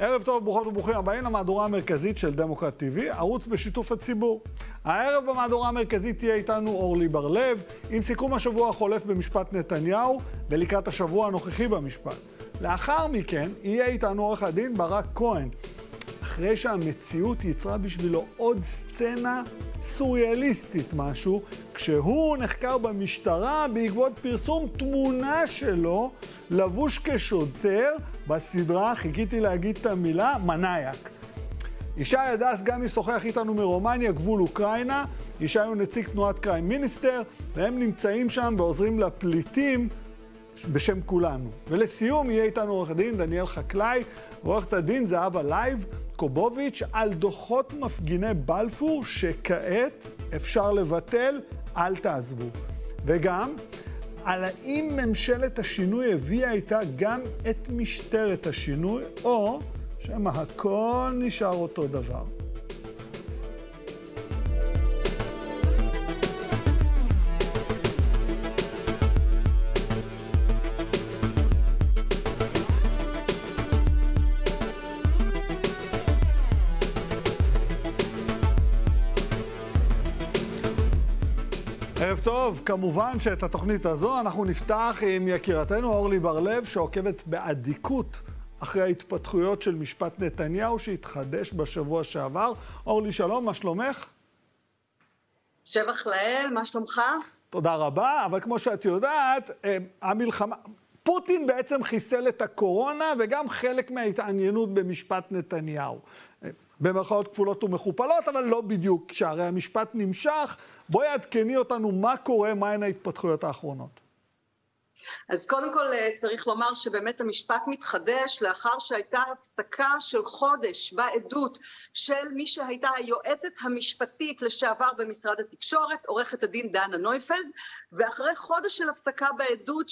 ערב טוב, ברוכות וברוכים הבאים למהדורה המרכזית של דמוקרט TV, ערוץ בשיתוף הציבור. הערב במהדורה המרכזית תהיה איתנו אורלי בר-לב, עם סיכום השבוע החולף במשפט נתניהו, ולקראת השבוע הנוכחי במשפט. לאחר מכן יהיה איתנו עורך הדין ברק כהן, אחרי שהמציאות יצרה בשבילו עוד סצנה סוריאליסטית משהו, כשהוא נחקר במשטרה בעקבות פרסום תמונה שלו לבוש כשוטר בסדרה, חיכיתי להגיד את המילה, מנאייק. ישי הדס גם ישוחח איתנו מרומניה, גבול אוקראינה. ישי הוא נציג תנועת Crime Minister, והם נמצאים שם ועוזרים לפליטים בשם כולנו. ולסיום יהיה איתנו עורך הדין דניאל חקלאי, ועורכת הדין זהבה לייב, קובוביץ', על דוחות מפגיני בלפור, שכעת אפשר לבטל, אל תעזבו. וגם, על האם ממשלת השינוי הביאה איתה גם את משטרת השינוי, או שמא הכל נשאר אותו דבר. טוב, כמובן שאת התוכנית הזו אנחנו נפתח עם יקירתנו אורלי בר-לב, שעוקבת באדיקות אחרי ההתפתחויות של משפט נתניהו שהתחדש בשבוע שעבר. אורלי, שלום, מה שלומך? שבח לאל, מה שלומך? תודה רבה, אבל כמו שאת יודעת, אה, המלחמה... פוטין בעצם חיסל את הקורונה וגם חלק מההתעניינות במשפט נתניהו. אה, במרכאות כפולות ומכופלות, אבל לא בדיוק, שהרי המשפט נמשך. בואי עדכני אותנו מה קורה, מהן ההתפתחויות האחרונות. אז קודם כל אה, צריך לומר שבאמת המשפט מתחדש לאחר שהייתה הפסקה של חודש בעדות של מי שהייתה היועצת המשפטית לשעבר במשרד התקשורת, עורכת הדין דנה נויפלד, ואחרי חודש של הפסקה בעדות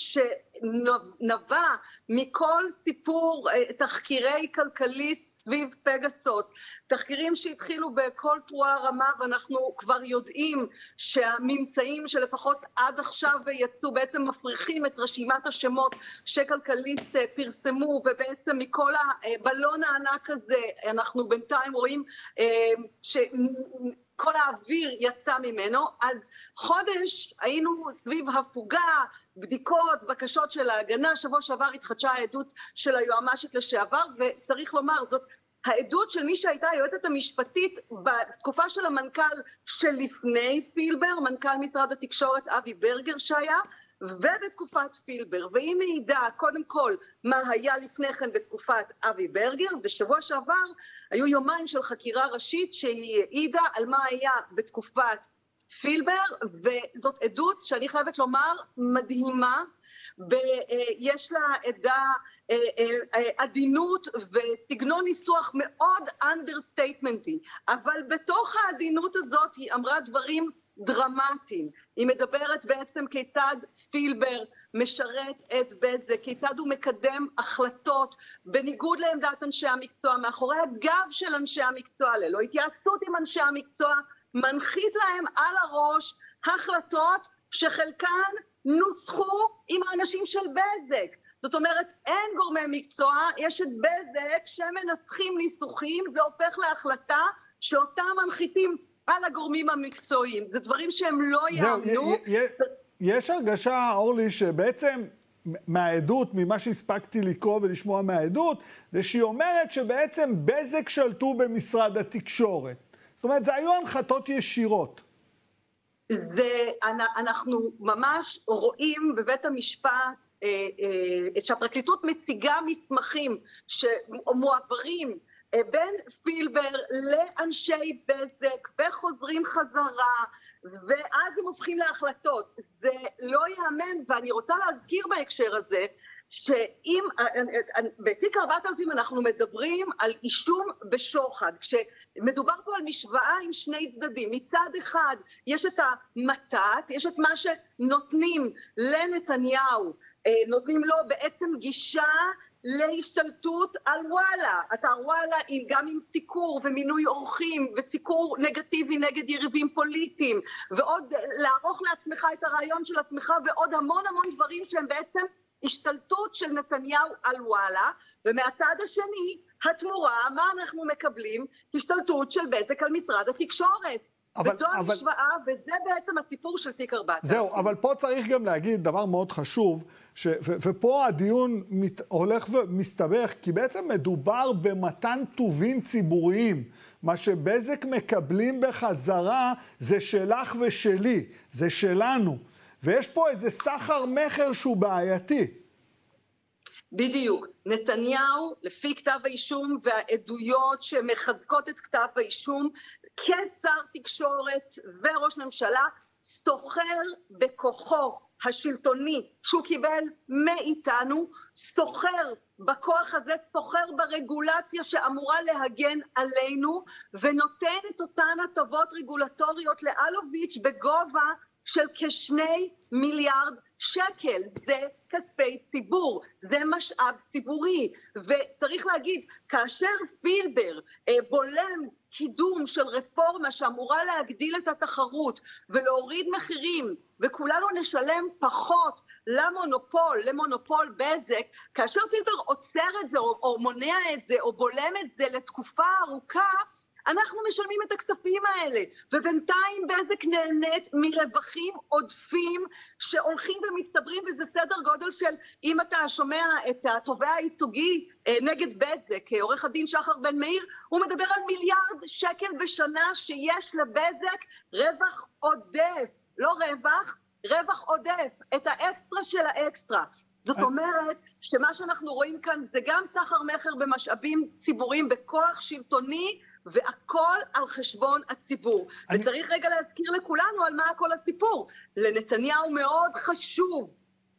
שנבע מכל סיפור אה, תחקירי כלכליסט סביב פגסוס, תחקירים שהתחילו בכל תרועה רמה ואנחנו כבר יודעים שהממצאים שלפחות עד עכשיו יצאו בעצם מפריחים את רשימת השמות שכלכליסט אה, פרסמו ובעצם מכל הבלון הענק הזה אנחנו בינתיים רואים אה, ש... כל האוויר יצא ממנו, אז חודש היינו סביב הפוגה, בדיקות, בקשות של ההגנה, שבוע שעבר התחדשה העדות של היועמ"שית לשעבר, וצריך לומר, זאת העדות של מי שהייתה היועצת המשפטית בתקופה של המנכ"ל שלפני פילבר, מנכ"ל משרד התקשורת אבי ברגר שהיה, ובתקופת פילבר, והיא מעידה קודם כל מה היה לפני כן בתקופת אבי ברגר, בשבוע שעבר היו יומיים של חקירה ראשית שהיא העידה על מה היה בתקופת פילבר, וזאת עדות שאני חייבת לומר מדהימה, יש לה עדה אה, אה, עדינות וסגנון ניסוח מאוד אנדרסטייטמנטי, אבל בתוך העדינות הזאת היא אמרה דברים דרמטיים. היא מדברת בעצם כיצד פילבר משרת את בזק, כיצד הוא מקדם החלטות בניגוד לעמדת אנשי המקצוע, מאחורי הגב של אנשי המקצוע, ללא התייעצות עם אנשי המקצוע, מנחית להם על הראש החלטות שחלקן נוסחו עם האנשים של בזק. זאת אומרת, אין גורמי מקצוע, יש את בזק שמנסחים ניסוחים, זה הופך להחלטה שאותה מנחיתים על הגורמים המקצועיים. זה דברים שהם לא יאמנו. יש הרגשה, אורלי, שבעצם מהעדות, ממה שהספקתי לקרוא ולשמוע מהעדות, זה שהיא אומרת שבעצם בזק שלטו במשרד התקשורת. זאת אומרת, זה היו הנחתות ישירות. זה, אנחנו ממש רואים בבית המשפט אה, אה, שהפרקליטות מציגה מסמכים שמועברים אה, בין פילבר לאנשי בזק וחוזרים חזרה ואז הם הופכים להחלטות. זה לא ייאמן ואני רוצה להזכיר בהקשר הזה שאם, בתיק 4000 אנחנו מדברים על אישום בשוחד, כשמדובר פה על משוואה עם שני צדדים, מצד אחד יש את המתת, יש את מה שנותנים לנתניהו, אה, נותנים לו בעצם גישה להשתלטות על וואלה, אתר וואלה עם, גם עם סיקור ומינוי אורחים וסיקור נגטיבי נגד יריבים פוליטיים ועוד לערוך לעצמך את הרעיון של עצמך ועוד המון המון דברים שהם בעצם השתלטות של נתניהו על וואלה, ומהצד השני התמורה, מה אנחנו מקבלים? השתלטות של בזק על משרד התקשורת. אבל, וזו אבל... המשוואה, וזה בעצם הסיפור של תיק 4000. זהו, אבל פה צריך גם להגיד דבר מאוד חשוב, ש... ו... ופה הדיון מת... הולך ומסתבך, כי בעצם מדובר במתן טובין ציבוריים. מה שבזק מקבלים בחזרה זה שלך ושלי, זה שלנו. ויש פה איזה סחר מכר שהוא בעייתי. בדיוק. נתניהו, לפי כתב האישום והעדויות שמחזקות את כתב האישום, כשר תקשורת וראש ממשלה, סוחר בכוחו השלטוני שהוא קיבל מאיתנו, סוחר בכוח הזה, סוחר ברגולציה שאמורה להגן עלינו ונותן את אותן הטבות רגולטוריות לאלוביץ' בגובה של כשני מיליארד שקל. זה כספי ציבור, זה משאב ציבורי. וצריך להגיד, כאשר פילבר אה, בולם קידום של רפורמה שאמורה להגדיל את התחרות ולהוריד מחירים וכולנו נשלם פחות למונופול, למונופול בזק, כאשר פילבר עוצר את זה או, או מונע את זה או בולם את זה לתקופה ארוכה, אנחנו משלמים את הכספים האלה, ובינתיים בזק נהנית מרווחים עודפים שהולכים ומצטברים, וזה סדר גודל של, אם אתה שומע את התובע הייצוגי אה, נגד בזק, אה, עורך הדין שחר בן מאיר, הוא מדבר על מיליארד שקל בשנה שיש לבזק רווח עודף, לא רווח, רווח עודף, את האקסטרה של האקסטרה. זאת אומרת שמה שאנחנו רואים כאן זה גם סחר מכר במשאבים ציבוריים בכוח שלטוני והכל על חשבון הציבור. אני... וצריך רגע להזכיר לכולנו על מה כל הסיפור. לנתניהו מאוד חשוב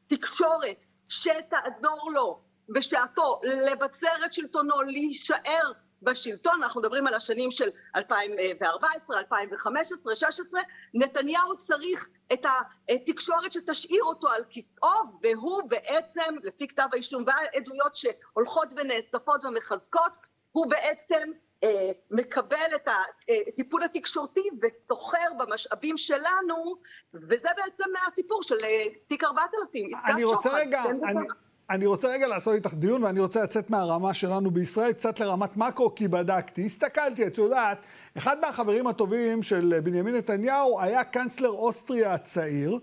תקשורת שתעזור לו בשעתו לבצר את שלטונו, להישאר בשלטון, אנחנו מדברים על השנים של 2014, 2015, 2016, נתניהו צריך את התקשורת שתשאיר אותו על כיסאו, והוא בעצם, לפי כתב האישום והעדויות שהולכות ונאספות ומחזקות, הוא בעצם מקבל את הטיפול התקשורתי וסוחר במשאבים שלנו, וזה בעצם הסיפור של אה, תיק 4000, אני רוצה רגע, כן, אני, אני רוצה רגע לעשות איתך דיון, ואני רוצה לצאת מהרמה שלנו בישראל קצת לרמת מאקרו, כי בדקתי, הסתכלתי, את יודעת, אחד מהחברים הטובים של בנימין נתניהו היה קאנצלר אוסטריה הצעיר,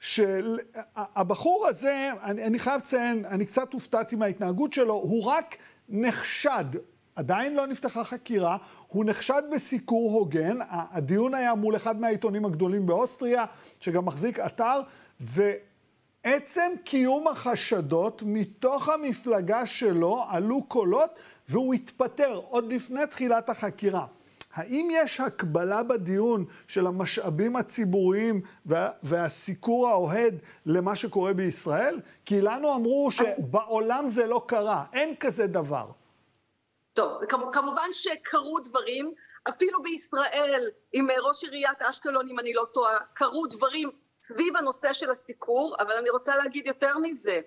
שהבחור הזה, אני, אני חייב לציין, אני קצת הופתעתי מההתנהגות שלו, הוא רק נחשד עדיין לא נפתחה חקירה, הוא נחשד בסיקור הוגן, הדיון היה מול אחד מהעיתונים הגדולים באוסטריה, שגם מחזיק אתר, ועצם קיום החשדות, מתוך המפלגה שלו עלו קולות, והוא התפטר עוד לפני תחילת החקירה. האם יש הקבלה בדיון של המשאבים הציבוריים וה, והסיקור האוהד למה שקורה בישראל? כי לנו אמרו שבעולם זה לא קרה, אין כזה דבר. טוב, כמובן שקרו דברים, אפילו בישראל, עם ראש עיריית אשקלון, אם אני לא טועה, קרו דברים סביב הנושא של הסיקור, אבל אני רוצה להגיד יותר מזה.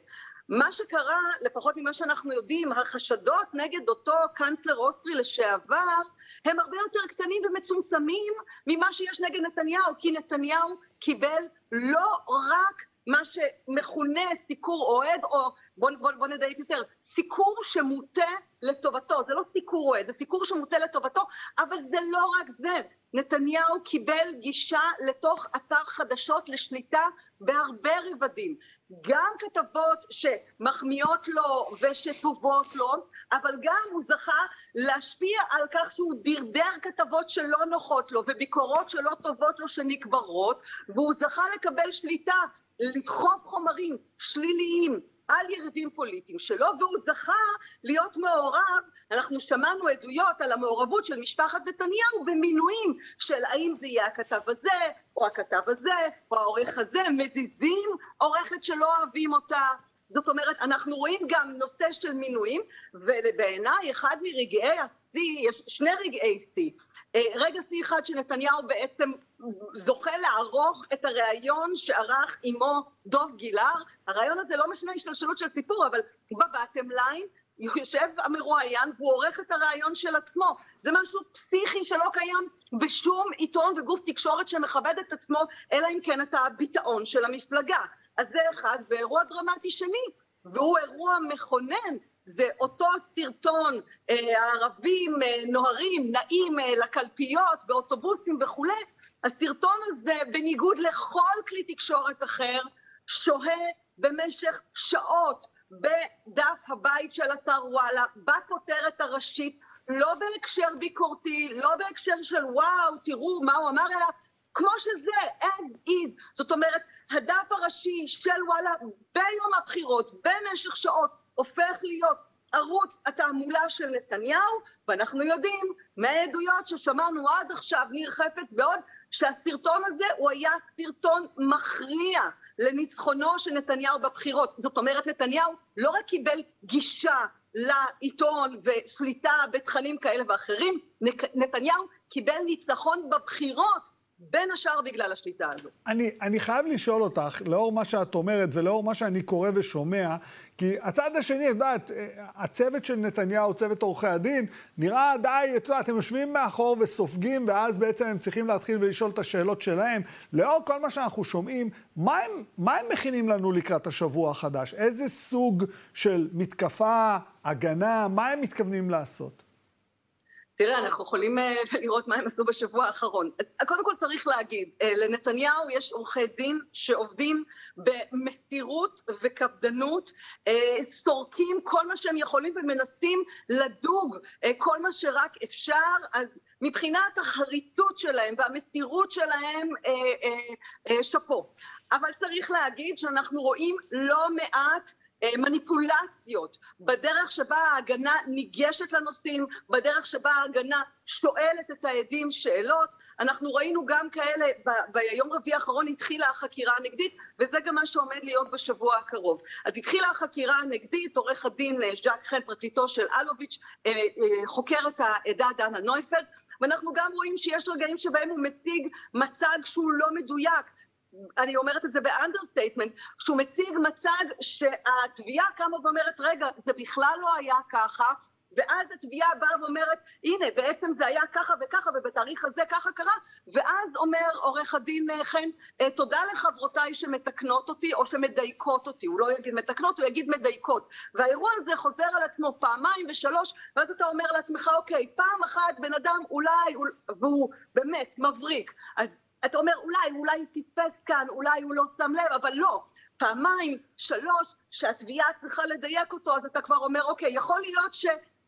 מה שקרה, לפחות ממה שאנחנו יודעים, החשדות נגד אותו קאנצלר אוסטרי לשעבר, הם הרבה יותר קטנים ומצומצמים ממה שיש נגד נתניהו, כי נתניהו קיבל לא רק מה שמכונה סיקור אוהד, או בוא, בוא, בוא נדייק יותר, סיקור שמוטה לטובתו, זה לא סיקור אוהד, זה סיקור שמוטה לטובתו, אבל זה לא רק זה, נתניהו קיבל גישה לתוך אתר חדשות לשליטה בהרבה רבדים, גם כתבות שמחמיאות לו ושטובות לו, אבל גם הוא זכה להשפיע על כך שהוא דרדר כתבות שלא נוחות לו וביקורות שלא טובות לו שנקברות, והוא זכה לקבל שליטה, לדחוף חומרים שליליים על יריבים פוליטיים שלו, והוא זכה להיות מעורב, אנחנו שמענו עדויות על המעורבות של משפחת נתניהו במינויים של האם זה יהיה הכתב הזה, או הכתב הזה, או העורך הזה, מזיזים עורכת שלא אוהבים אותה. זאת אומרת, אנחנו רואים גם נושא של מינויים, ובעיניי אחד מרגעי השיא, יש שני רגעי שיא. אה, רגע שיא אחד שנתניהו בעצם זוכה לערוך את הריאיון שערך עמו דוב גילהר, הריאיון הזה לא משנה השתלשלות של סיפור, אבל בבטם ליין יושב המרואיין והוא עורך את הריאיון של עצמו. זה משהו פסיכי שלא קיים בשום עיתון וגוף תקשורת שמכבד את עצמו, אלא אם כן אתה הביטאון של המפלגה. אז זה אחד, ואירוע דרמטי שני, והוא אירוע מכונן זה אותו סרטון, הערבים נוהרים, נעים לקלפיות באוטובוסים וכולי, הסרטון הזה, בניגוד לכל כלי תקשורת אחר, שוהה במשך שעות בדף הבית של אתר וואלה, בכותרת הראשית, לא בהקשר ביקורתי, לא בהקשר של וואו, תראו מה הוא אמר, אלא כמו שזה, as is. זאת אומרת, הדף הראשי של וואלה ביום הבחירות, במשך שעות, הופך להיות ערוץ התעמולה של נתניהו, ואנחנו יודעים מהעדויות ששמענו עד עכשיו, ניר חפץ ועוד, שהסרטון הזה הוא היה סרטון מכריע לניצחונו של נתניהו בבחירות. זאת אומרת, נתניהו לא רק קיבל גישה לעיתון ושליטה בתכנים כאלה ואחרים, נתניהו קיבל ניצחון בבחירות בין השאר בגלל השליטה הזו. אני, אני חייב לשאול אותך, לאור מה שאת אומרת ולאור מה שאני קורא ושומע, כי הצד השני, את יודעת, הצוות של נתניהו, צוות עורכי הדין, נראה די, את יודעת, הם יושבים מאחור וסופגים, ואז בעצם הם צריכים להתחיל ולשאול את השאלות שלהם. לאור כל מה שאנחנו שומעים, מה הם, מה הם מכינים לנו לקראת השבוע החדש? איזה סוג של מתקפה, הגנה, מה הם מתכוונים לעשות? תראה, אנחנו יכולים אה, לראות מה הם עשו בשבוע האחרון. אז קודם כל צריך להגיד, אה, לנתניהו יש עורכי דין שעובדים במסירות וקפדנות, אה, סורקים כל מה שהם יכולים ומנסים לדוג כל מה שרק אפשר, אז מבחינת החריצות שלהם והמסירות שלהם, שאפו. אבל צריך להגיד שאנחנו רואים לא מעט אה, מניפולציות בדרך שבה ההגנה ניגשת לנושאים, בדרך שבה ההגנה שואלת את העדים שאלות. אנחנו ראינו גם כאלה, ביום רביעי האחרון התחילה החקירה הנגדית, וזה גם מה שעומד להיות בשבוע הקרוב. אז התחילה החקירה הנגדית, עורך הדין אה, ז'אק חן, פרקליטו של אלוביץ', אה, חוקר את העדה דנה נויפלד, ואנחנו גם רואים שיש רגעים שבהם הוא מציג מצג שהוא לא מדויק. אני אומרת את זה ב understatement, שהוא מציג מצג שהתביעה קמה ואומרת, רגע, זה בכלל לא היה ככה, ואז התביעה באה ואומרת, הנה, בעצם זה היה ככה וככה, ובתאריך הזה ככה קרה, ואז אומר עורך הדין אה, חן, אה, תודה לחברותיי שמתקנות אותי, או שמדייקות אותי, הוא לא יגיד מתקנות, הוא יגיד מדייקות. והאירוע הזה חוזר על עצמו פעמיים ושלוש, ואז אתה אומר לעצמך, אוקיי, פעם אחת בן אדם אולי, והוא באמת מבריק, אז אתה אומר, אולי, אולי פספס כאן, אולי הוא לא שם לב, אבל לא. פעמיים, שלוש, שהתביעה צריכה לדייק אותו, אז אתה כבר אומר, אוקיי, יכול להיות ש...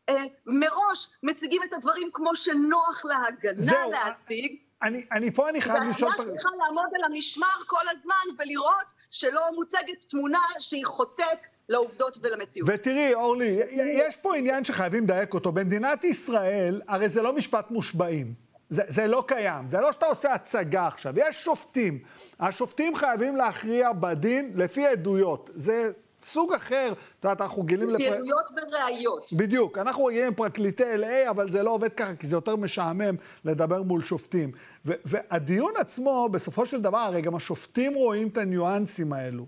אה, מראש מציגים את הדברים כמו שנוח להגנה זהו, להציג. אני, אני פה אני חייב לשאול... והתביעה צריכה לעמוד על המשמר כל הזמן ולראות שלא מוצגת תמונה שהיא חוטאת לעובדות ולמציאות. ותראי, אורלי, יש פה עניין שחייבים לדייק אותו. במדינת ישראל, הרי זה לא משפט מושבעים. זה, זה לא קיים, זה לא שאתה עושה הצגה עכשיו, יש שופטים. השופטים חייבים להכריע בדין לפי עדויות. זה סוג אחר, את יודעת, אנחנו גילים... לפי לפר... עדויות וראיות. בדיוק, אנחנו רגילים פרקליטי LA, אבל זה לא עובד ככה, כי זה יותר משעמם לדבר מול שופטים. והדיון עצמו, בסופו של דבר, הרי גם השופטים רואים את הניואנסים האלו.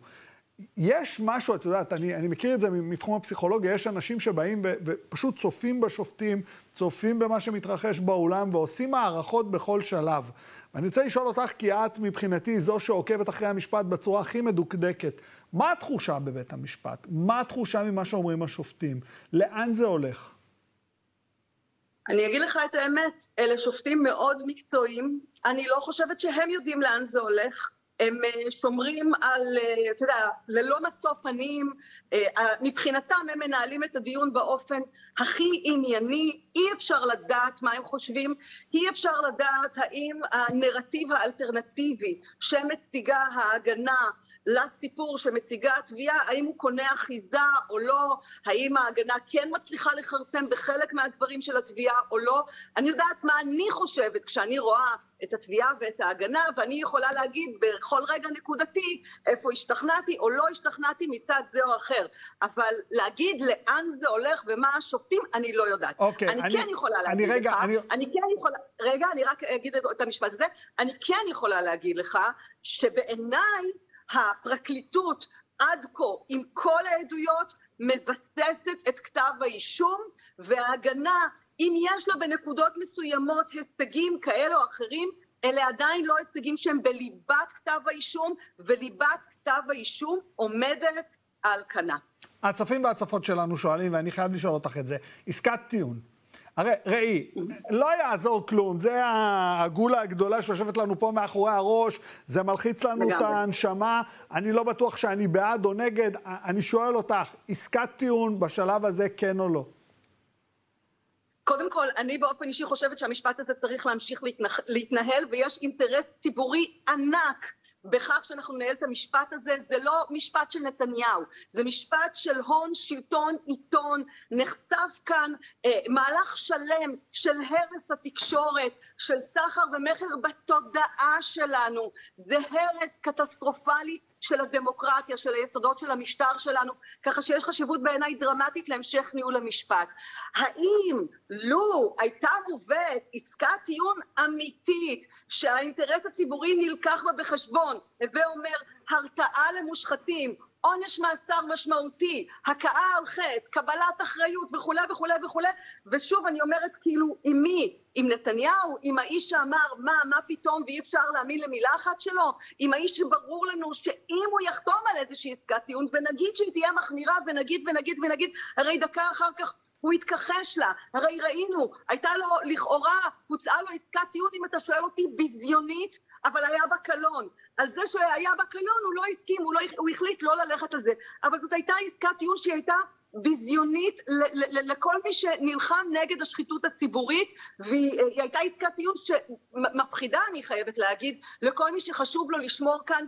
יש משהו, את יודעת, אני, אני מכיר את זה מתחום הפסיכולוגיה, יש אנשים שבאים ו, ופשוט צופים בשופטים, צופים במה שמתרחש באולם ועושים הערכות בכל שלב. ואני רוצה לשאול אותך, כי את מבחינתי זו שעוקבת אחרי המשפט בצורה הכי מדוקדקת. מה התחושה בבית המשפט? מה התחושה ממה שאומרים השופטים? לאן זה הולך? אני אגיד לך את האמת, אלה שופטים מאוד מקצועיים, אני לא חושבת שהם יודעים לאן זה הולך. הם אה, שומרים על, אה, אתה יודע, ללא משוא פנים, אה, מבחינתם הם מנהלים את הדיון באופן הכי ענייני, אי אפשר לדעת מה הם חושבים, אי אפשר לדעת האם הנרטיב האלטרנטיבי שמציגה ההגנה לסיפור שמציגה התביעה, האם הוא קונה אחיזה או לא, האם ההגנה כן מצליחה לכרסם בחלק מהדברים של התביעה או לא. אני יודעת מה אני חושבת כשאני רואה את התביעה ואת ההגנה, ואני יכולה להגיד בכל רגע נקודתי איפה השתכנעתי או לא השתכנעתי מצד זה או אחר. אבל להגיד לאן זה הולך ומה השופטים, אני לא יודעת. אוקיי, אני, אני כן יכולה להגיד אני רגע, לך, אני... אני כן יכולה, רגע, אני רק אגיד את המשפט הזה, אני כן יכולה להגיד לך שבעיניי הפרקליטות עד כה, עם כל העדויות, מבססת את כתב האישום, וההגנה, אם יש לה בנקודות מסוימות הישגים כאלה או אחרים, אלה עדיין לא הישגים שהם בליבת כתב האישום, וליבת כתב האישום עומדת על כנה. הצופים והצופות שלנו שואלים, ואני חייב לשאול אותך את זה, עסקת טיעון. הרי, ראי, לא יעזור כלום, זה הגולה הגדולה שיושבת לנו פה מאחורי הראש, זה מלחיץ לנו את הנשמה, אני לא בטוח שאני בעד או נגד, אני שואל אותך, עסקת טיעון בשלב הזה כן או לא? קודם כל, אני באופן אישי חושבת שהמשפט הזה צריך להמשיך להתנהל, ויש אינטרס ציבורי ענק בכך שאנחנו ננהל את המשפט הזה, זה לא משפט של נתניהו, זה משפט של הון, שלטון, עיתון, נחשף כאן אה, מהלך שלם של הרס התקשורת, של סחר ומכר בתודעה שלנו, זה הרס קטסטרופלי של הדמוקרטיה, של היסודות של המשטר שלנו, ככה שיש חשיבות בעיניי דרמטית להמשך ניהול המשפט. האם לו הייתה מובאת עסקת טיעון אמיתית שהאינטרס הציבורי נלקח בה בחשבון, הווה אומר הרתעה למושחתים, עונש מאסר משמעותי, הכאה על חטא, קבלת אחריות וכולי וכולי וכולי, ושוב אני אומרת כאילו עם מי? עם נתניהו? עם האיש שאמר מה, מה פתאום ואי אפשר להאמין למילה אחת שלו? עם האיש שברור לנו שאם הוא יחתום על איזושהי עסקת טיעון ונגיד שהיא תהיה מחמירה ונגיד ונגיד ונגיד, הרי דקה אחר כך הוא התכחש לה, הרי ראינו, הייתה לו לכאורה, הוצעה לו עסקת טיעון אם אתה שואל אותי ביזיונית, אבל היה בה קלון. על זה שהיה בה קלון הוא לא הסכים, הוא, לא, הוא החליט לא ללכת על זה. אבל זאת הייתה עסקת טיעון שהיא הייתה ביזיונית לכל מי שנלחם נגד השחיתות הציבורית והיא הייתה עסקת טיעון שמפחידה אני חייבת להגיד לכל מי שחשוב לו לשמור כאן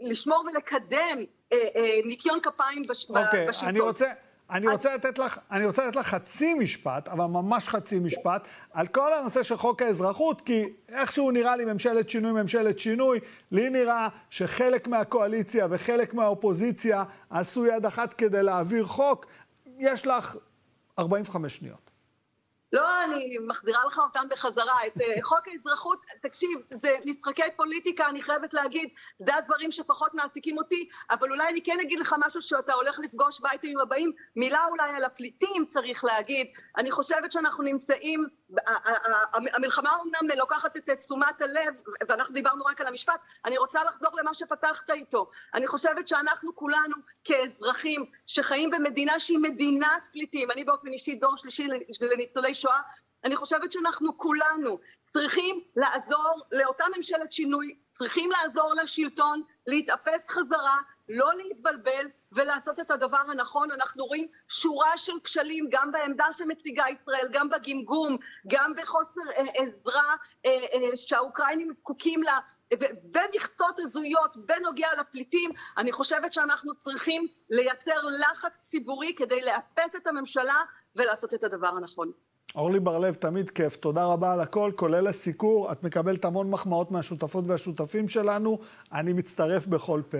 לשמור ולקדם אה, אה, ניקיון כפיים בש, okay, אוקיי, בשלטון. אני רוצה, אני רוצה, לתת לך, אני רוצה לתת לך חצי משפט, אבל ממש חצי משפט, על כל הנושא של חוק האזרחות, כי איכשהו נראה לי ממשלת שינוי, ממשלת שינוי, לי נראה שחלק מהקואליציה וחלק מהאופוזיציה עשו יד אחת כדי להעביר חוק. יש לך 45 שניות. לא, אני מחזירה לך אותם בחזרה. את uh, חוק האזרחות, תקשיב, זה משחקי פוליטיקה, אני חייבת להגיד, זה הדברים שפחות מעסיקים אותי, אבל אולי אני כן אגיד לך משהו שאתה הולך לפגוש באייטמים הבאים, מילה אולי על הפליטים צריך להגיד. אני חושבת שאנחנו נמצאים, המלחמה אומנם לוקחת את תשומת הלב, ואנחנו דיברנו רק על המשפט, אני רוצה לחזור למה שפתחת איתו. אני חושבת שאנחנו כולנו כאזרחים שחיים במדינה שהיא מדינת פליטים, אני באופן אישי דור שלישי לניצולי שואה, אני חושבת שאנחנו כולנו צריכים לעזור לאותה ממשלת שינוי, צריכים לעזור לשלטון להתאפס חזרה, לא להתבלבל ולעשות את הדבר הנכון. אנחנו רואים שורה של כשלים גם בעמדה שמציגה ישראל, גם בגמגום, גם בחוסר אה, עזרה אה, אה, שהאוקראינים זקוקים לה. במכסות הזויות בנוגע לפליטים, אני חושבת שאנחנו צריכים לייצר לחץ ציבורי כדי לאפס את הממשלה ולעשות את הדבר הנכון. אורלי בר-לב, תמיד כיף. תודה רבה על הכל, כולל הסיקור. את מקבלת המון מחמאות מהשותפות והשותפים שלנו. אני מצטרף בכל פה.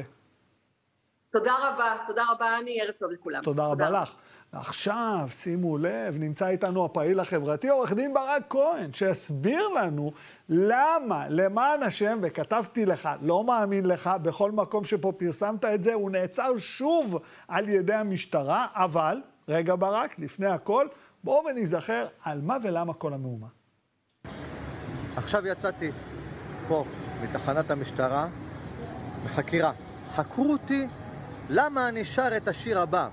תודה רבה, תודה רבה, אני ערב טוב לכולם. תודה, תודה רבה לך. עכשיו, שימו לב, נמצא איתנו הפעיל החברתי, עורך דין ברק כהן, שיסביר לנו למה, למען השם, וכתבתי לך, לא מאמין לך, בכל מקום שפה פרסמת את זה, הוא נעצר שוב על ידי המשטרה, אבל, רגע ברק, לפני הכל, בואו וניזכר על מה ולמה כל המהומה. עכשיו יצאתי פה, מתחנת המשטרה, בחקירה. חקרו אותי למה אני שר את השיר הבא.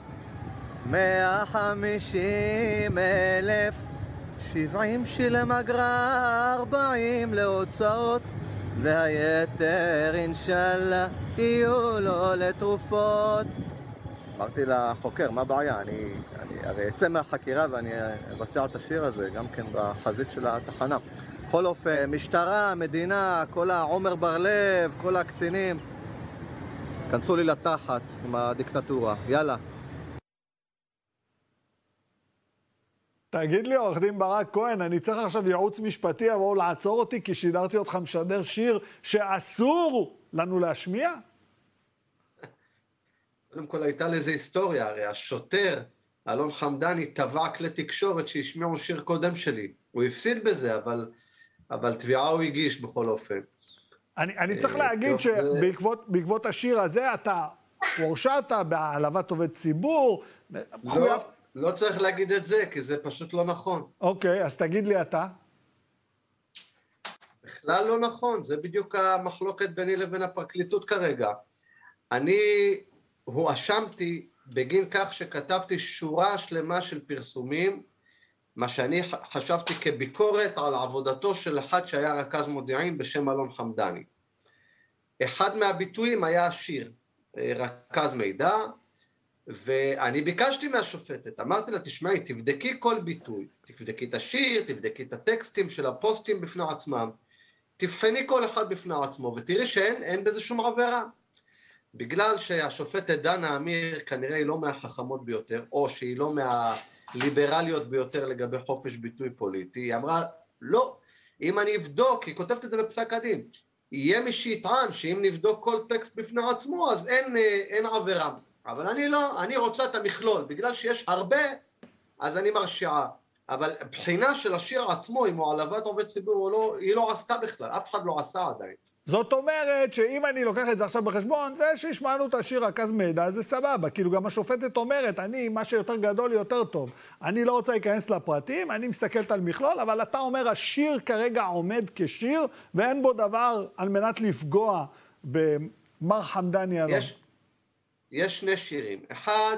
מאה חמישים אלף, שבעים שילם אגרה, ארבעים להוצאות, והיתר אינשאללה יהיו לו לתרופות. אמרתי לחוקר, מה הבעיה? אני, אני הרי אצא מהחקירה ואני אבצע את השיר הזה, גם כן בחזית של התחנה. בכל אופן, משטרה, מדינה, כל העומר בר-לב, כל הקצינים, כנסו לי לתחת עם הדיקטטורה. יאללה. תגיד לי, עורך דין ברק כהן, אני צריך עכשיו ייעוץ משפטי, יבואו לעצור אותי כי שידרתי אותך משדר שיר שאסור לנו להשמיע? קודם כל הייתה לזה היסטוריה, הרי השוטר, אלון חמדני, תבע כלי תקשורת שהשמיעו שיר קודם שלי. הוא הפסיד בזה, אבל, אבל תביעה הוא הגיש בכל אופן. אני, אני צריך אה, להגיד שבעקבות השיר הזה אתה הורשעת בהעלבת עובד ציבור. לא, לא צריך להגיד את זה, כי זה פשוט לא נכון. אוקיי, אז תגיד לי אתה. בכלל לא נכון, זה בדיוק המחלוקת ביני לבין הפרקליטות כרגע. אני הואשמתי בגין כך שכתבתי שורה שלמה של פרסומים, מה שאני חשבתי כביקורת על עבודתו של אחד שהיה רכז מודיעין בשם אלון חמדני. אחד מהביטויים היה השיר, אה, רכז מידע, ואני ביקשתי מהשופטת, אמרתי לה, תשמעי, תבדקי כל ביטוי, תבדקי את השיר, תבדקי את הטקסטים של הפוסטים בפני עצמם, תבחני כל אחד בפני עצמו, ותראי שאין בזה שום עבירה. בגלל שהשופטת דנה אמיר כנראה היא לא מהחכמות ביותר, או שהיא לא מהליברליות ביותר לגבי חופש ביטוי פוליטי, היא אמרה, לא, אם אני אבדוק, היא כותבת את זה בפסק הדין, יהיה מי שיטען שאם נבדוק כל טקסט בפני עצמו אז אין, אה, אין עבירה. אבל אני לא, אני רוצה את המכלול, בגלל שיש הרבה, אז אני מרשיעה. אבל בחינה של השיר עצמו, אם הוא העלבת עובד ציבור או לא, היא לא עשתה בכלל, אף אחד לא עשה עדיין. זאת אומרת שאם אני לוקח את זה עכשיו בחשבון, זה שהשמענו את השיר רכז מידע, זה סבבה. כאילו גם השופטת אומרת, אני, מה שיותר גדול יותר טוב. אני לא רוצה להיכנס לפרטים, אני מסתכלת על מכלול, אבל אתה אומר, השיר כרגע עומד כשיר, ואין בו דבר על מנת לפגוע במר חמדני אלון. יש, יש שני שירים. אחד,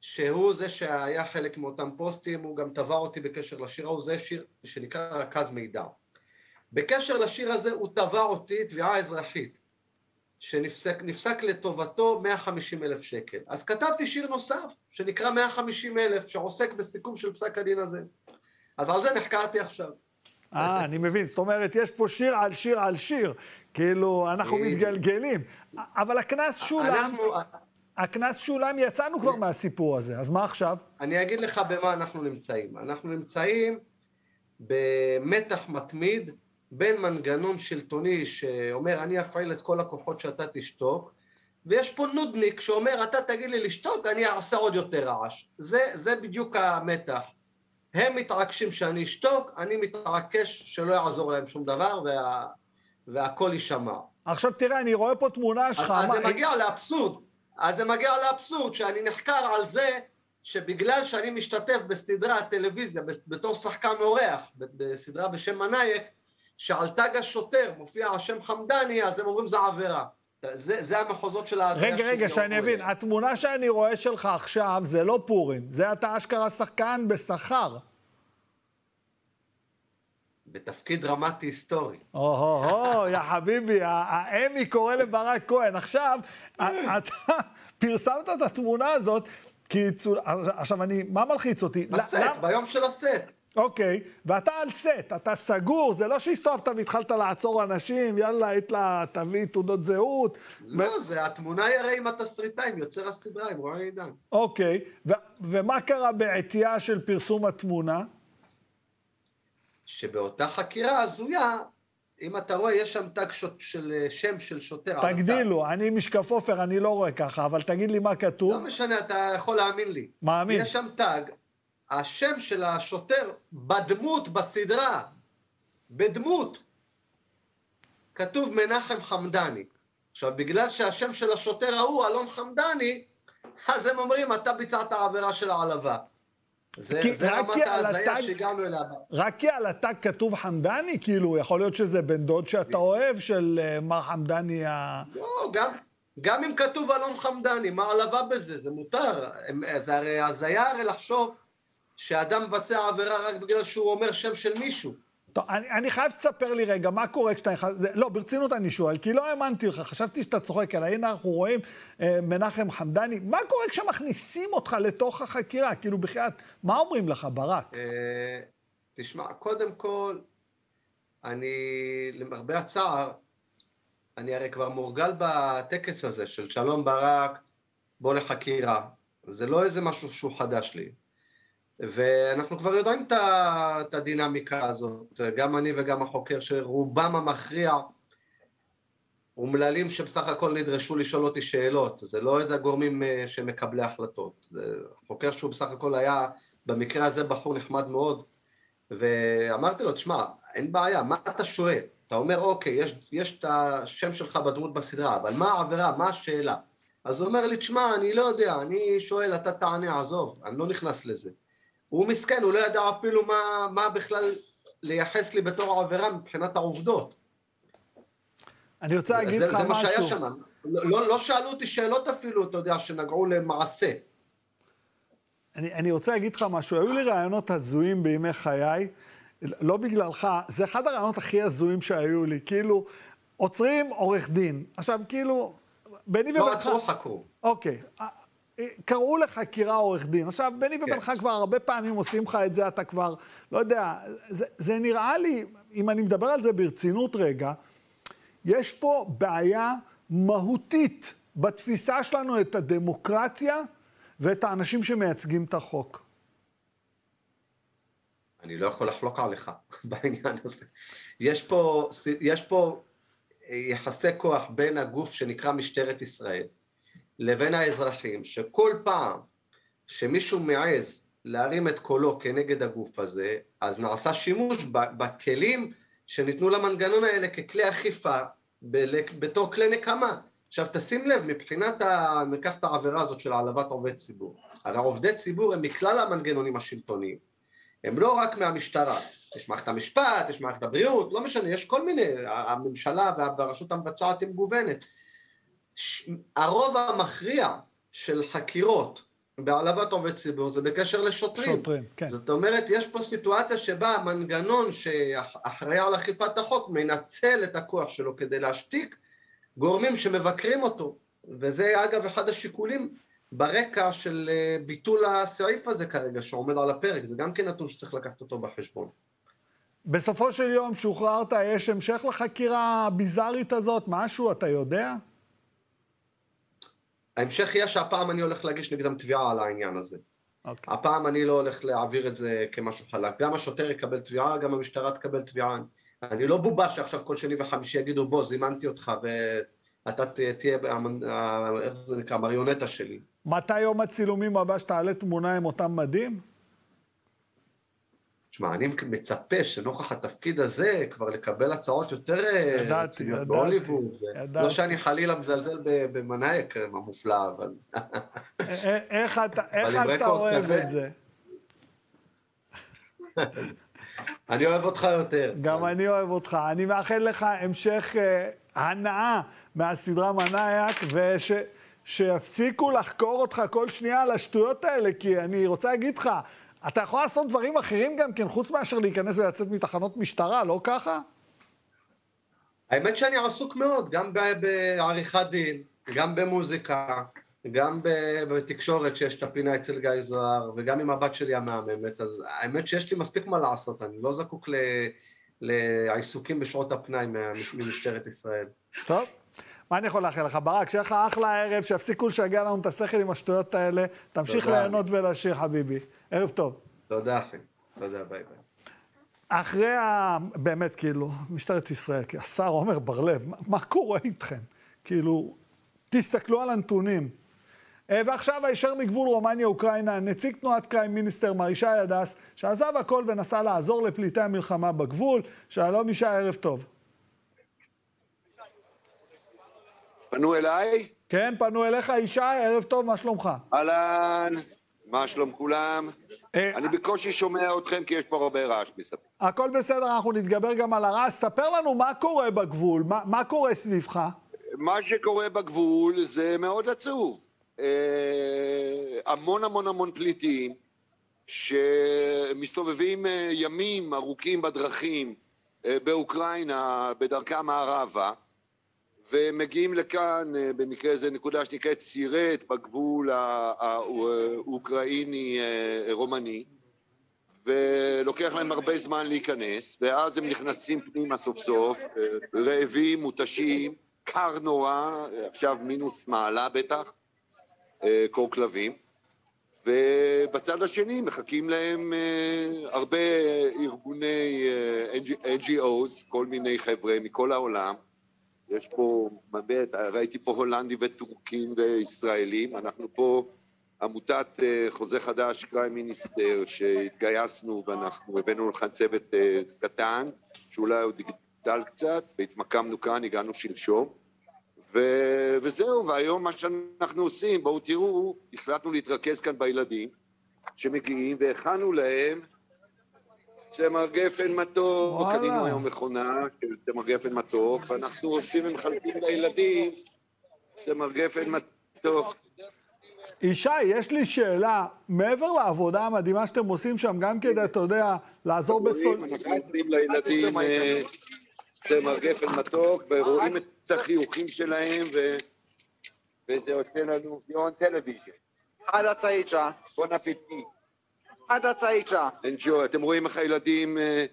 שהוא זה שהיה חלק מאותם פוסטים, הוא גם תבע אותי בקשר לשיר ההוא, זה שיר שנקרא רכז מידע. בקשר לשיר הזה הוא תבע אותי תביעה אזרחית, שנפסק לטובתו 150 אלף שקל. אז כתבתי שיר נוסף, שנקרא 150 אלף, שעוסק בסיכום של פסק הדין הזה. אז על זה נחקרתי עכשיו. אה, אני מבין. זאת אומרת, יש פה שיר על שיר על שיר. כאילו, אנחנו מתגלגלים. אבל הקנס שולם... הקנס שולם, יצאנו כבר מהסיפור הזה, אז מה עכשיו? אני אגיד לך במה אנחנו נמצאים. אנחנו נמצאים במתח מתמיד בין מנגנון שלטוני שאומר אני אפעיל את כל הכוחות שאתה תשתוק ויש פה נודניק שאומר אתה תגיד לי לשתוק אני אעשה עוד יותר רעש זה, זה בדיוק המתח. הם מתעקשים שאני אשתוק אני מתעקש שלא יעזור להם שום דבר וה, והכל יישמע. עכשיו תראה אני רואה פה תמונה שלך אז, אז זה מגיע לאבסורד. אז זה מגיע לאבסורד שאני נחקר על זה שבגלל שאני משתתף בסדרת טלוויזיה בתור שחקן אורח בסדרה בשם מנאייק שעל תג השוטר מופיע השם חמדני, אז הם אומרים זה עבירה. זה, זה המחוזות של ההזיה רגע, רגע, שאני אבין, התמונה שאני רואה שלך עכשיו זה לא פורים, זה אתה אשכרה שחקן בשכר. בתפקיד דרמטי היסטורי. או-הו-הו, יא חביבי, האמי קורא לברק כהן. עכשיו, אתה פרסמת את התמונה הזאת, כי... עכשיו, אני, מה מלחיץ אותי? בסט, ביום של הסט. אוקיי, ואתה על סט, אתה סגור, זה לא שהסתובבת והתחלת לעצור אנשים, יאללה, היית לה, תביא תעודות זהות. לא, ו... זה התמונה היא הרי עם התסריטאים, יוצר הסדרה, עם רועי עידן. אוקיי, ו- ומה קרה בעטייה של פרסום התמונה? שבאותה חקירה הזויה, אם אתה רואה, יש שם תג שוט, של שם של שוטר. תגדילו, אני משקף עופר, אני לא רואה ככה, אבל תגיד לי מה כתוב. לא משנה, אתה יכול להאמין לי. מאמין. יש שם תג, השם של השוטר בדמות בסדרה, בדמות, כתוב מנחם חמדני. עכשיו, בגלל שהשם של השוטר ההוא, אלון חמדני, אז הם אומרים, אתה ביצעת עבירה של העלבה. זה, זה רמת ההזיה שהגענו אליה. רק כי על התג כתוב חמדני? כאילו, יכול להיות שזה בן דוד שאתה אוהב של uh, מר חמדני ה... לא, גם, גם אם כתוב אלון חמדני, מה העלבה בזה? זה מותר. זה הרי הזיה הרי לחשוב שאדם מבצע עבירה רק בגלל שהוא אומר שם של מישהו. טוב, אני, אני חייב שתספר לי רגע, מה קורה כשאתה נכנס... לא, ברצינות אני שואל, כי לא האמנתי לך, חשבתי שאתה צוחק, אלא הנה אנחנו רואים אה, מנחם חמדני, מה קורה כשמכניסים אותך לתוך החקירה? כאילו, בחייאת, מה אומרים לך, ברק? אה, תשמע, קודם כל, אני, למרבה הצער, אני הרי כבר מורגל בטקס הזה של שלום ברק, בוא לחקירה. זה לא איזה משהו שהוא חדש לי. ואנחנו כבר יודעים את הדינמיקה הזאת, גם אני וגם החוקר, שרובם המכריע אומללים שבסך הכל נדרשו לשאול אותי שאלות, זה לא איזה גורמים אה, שמקבלי החלטות, זה חוקר שהוא בסך הכל היה במקרה הזה בחור נחמד מאוד, ואמרתי לו, תשמע, אין בעיה, מה אתה שואל? אתה אומר, אוקיי, יש, יש את השם שלך בדמות בסדרה, אבל מה העבירה, מה השאלה? אז הוא אומר לי, תשמע, אני לא יודע, אני שואל, אתה תענה, עזוב, אני לא נכנס לזה. הוא מסכן, הוא לא ידע אפילו מה, מה בכלל לייחס לי בתור עבירה מבחינת העובדות. אני רוצה להגיד לך משהו. זה מה שהיה שם. לא, לא, לא שאלו אותי שאלות אפילו, אתה יודע, שנגעו למעשה. אני, אני רוצה להגיד לך משהו, היו לי רעיונות הזויים בימי חיי, לא בגללך, זה אחד הרעיונות הכי הזויים שהיו לי, כאילו, עוצרים עורך דין. עכשיו, כאילו, ביני לא ובינך... עצרו, חקרו. אוקיי. קראו לחקירה עורך דין. עכשיו, ובינך כן. כבר הרבה פעמים עושים לך את זה, אתה כבר, לא יודע, זה, זה נראה לי, אם אני מדבר על זה ברצינות רגע, יש פה בעיה מהותית בתפיסה שלנו את הדמוקרטיה ואת האנשים שמייצגים את החוק. אני לא יכול לחלוק עליך בעניין הזה. יש פה, יש פה יחסי כוח בין הגוף שנקרא משטרת ישראל לבין האזרחים, שכל פעם שמישהו מעז להרים את קולו כנגד הגוף הזה, אז נעשה שימוש בכלים שניתנו למנגנון האלה ככלי אכיפה בתור כלי נקמה. עכשיו תשים לב, מבחינת, ה... ניקח את העבירה הזאת של העלבת עובד ציבור. הרי עובדי ציבור הם מכלל המנגנונים השלטוניים. הם לא רק מהמשטרה, יש מערכת המשפט, יש מערכת הבריאות, לא משנה, יש כל מיני, הממשלה והרשות המבצעת היא מגוונת. הרוב המכריע של חקירות בהעלבת עובד ציבור זה בקשר לשוטרים. שוטרים, כן. זאת אומרת, יש פה סיטואציה שבה המנגנון שאחראי על אכיפת החוק מנצל את הכוח שלו כדי להשתיק גורמים שמבקרים אותו, וזה אגב אחד השיקולים ברקע של אה, ביטול הסעיף הזה כרגע שעומד על הפרק, זה גם כן נתון שצריך לקחת אותו בחשבון. בסופו של יום, שוחררת, יש המשך לחקירה הביזארית הזאת? משהו, אתה יודע? ההמשך יהיה שהפעם אני הולך להגיש נגדם תביעה על העניין הזה. Okay. אוקיי. הפעם אני לא הולך להעביר את זה כמשהו חלק. גם השוטר יקבל תביעה, גם המשטרה תקבל תביעה. אני לא בובה שעכשיו כל שני וחמישי יגידו, בוא, זימנתי אותך ואתה תהיה, איך זה נקרא, מריונטה שלי. מתי יום הצילומים הבא שתעלה תמונה עם אותם מדים? תשמע, אני מצפה שנוכח התפקיד הזה כבר לקבל הצעות יותר אה, ידעתי, ידעתי, בהוליווד. ידעתי. לא שאני חלילה מזלזל במנאייק המופלא, אבל... איך אתה, איך אתה אוהב כזה... את זה? אני אוהב אותך יותר. גם אני אוהב אותך. אני מאחל לך המשך הנאה מהסדרה מנאייק, וש... שיפסיקו לחקור אותך כל שנייה על השטויות האלה, כי אני רוצה להגיד לך, אתה יכול לעשות דברים אחרים גם כן, חוץ מאשר להיכנס ולצאת מתחנות משטרה, לא ככה? האמת שאני עסוק מאוד, גם בעריכת דין, גם במוזיקה, גם בתקשורת שיש את הפינה אצל גיא זוהר, וגם עם הבת שלי המהממת, אז האמת שיש לי מספיק מה לעשות, אני לא זקוק ל... לעיסוקים בשעות הפנאי ממשטרת ישראל. טוב. מה אני יכול לאחל לך? ברק, שיהיה לך אחלה ערב, שיפסיקו לשגע לנו את השכל עם השטויות האלה. תמשיך ליהנות ולשיר, חביבי. ערב טוב. תודה, אחי. תודה, ביי ביי. אחרי ה... באמת, כאילו, משטרת ישראל, כי השר עומר בר-לב, מה, מה קורה איתכם? כאילו, תסתכלו על הנתונים. אה, ועכשיו הישר מגבול רומניה-אוקראינה, נציג תנועת Crime Minister מר ישי הדס, שעזב הכל ונסע לעזור לפליטי המלחמה בגבול. שלום ישי, ערב טוב. פנו אליי? כן, פנו אליך, ישי, ערב טוב, מה שלומך? אהלן, מה שלום כולם? אה, אני בקושי שומע אתכם כי יש פה הרבה רעש מסביב. הכל בסדר, אנחנו נתגבר גם על הרעש. ספר לנו מה קורה בגבול, מה, מה קורה סביבך? מה שקורה בגבול זה מאוד עצוב. אה, המון המון המון פליטים שמסתובבים אה, ימים ארוכים בדרכים באוקראינה, בדרכם מערבה. ומגיעים לכאן, אה, במקרה זה נקודה שנקראת סירט בגבול האוקראיני-רומני, ולוקח להם הרבה זמן להיכנס, ואז הם נכנסים פנימה סוף סוף, אה, רעבים, מותשים, קר נורא, עכשיו מינוס מעלה בטח, אה, קור כלבים, ובצד השני מחכים להם הרבה ארגוני NGOs, כל מיני חבר'ה מכל העולם, יש פה, באמת, ראיתי פה הולנדים וטורקים וישראלים, אנחנו פה עמותת אה, חוזה חדש, קריים מיניסטר, שהתגייסנו ואנחנו הבאנו לכאן צוות אה, קטן, שאולי עוד יגדל קצת, והתמקמנו כאן, הגענו שלשום. ו... וזהו, והיום מה שאנחנו עושים, בואו תראו, החלטנו להתרכז כאן בילדים שמגיעים, והכנו להם צמר גפן מתוק, קנינו היום מכונה של צמר גפן מתוק, ואנחנו עושים ומחלקים לילדים צמר גפן מתוק. ישי, יש לי שאלה, מעבר לעבודה המדהימה שאתם עושים שם, גם כדי, אתה יודע, לעזור בסול... אנחנו נותנים לילדים אה, צמר גפן מתוק, ורואים את החיוכים שלהם, ו- וזה עושה לנו יון טלוויז'ן. Hada Tsaitsha. בון אפיטי. Hada Tsaitsha. אנג'וי, אתם רואים איך הילדים, אה,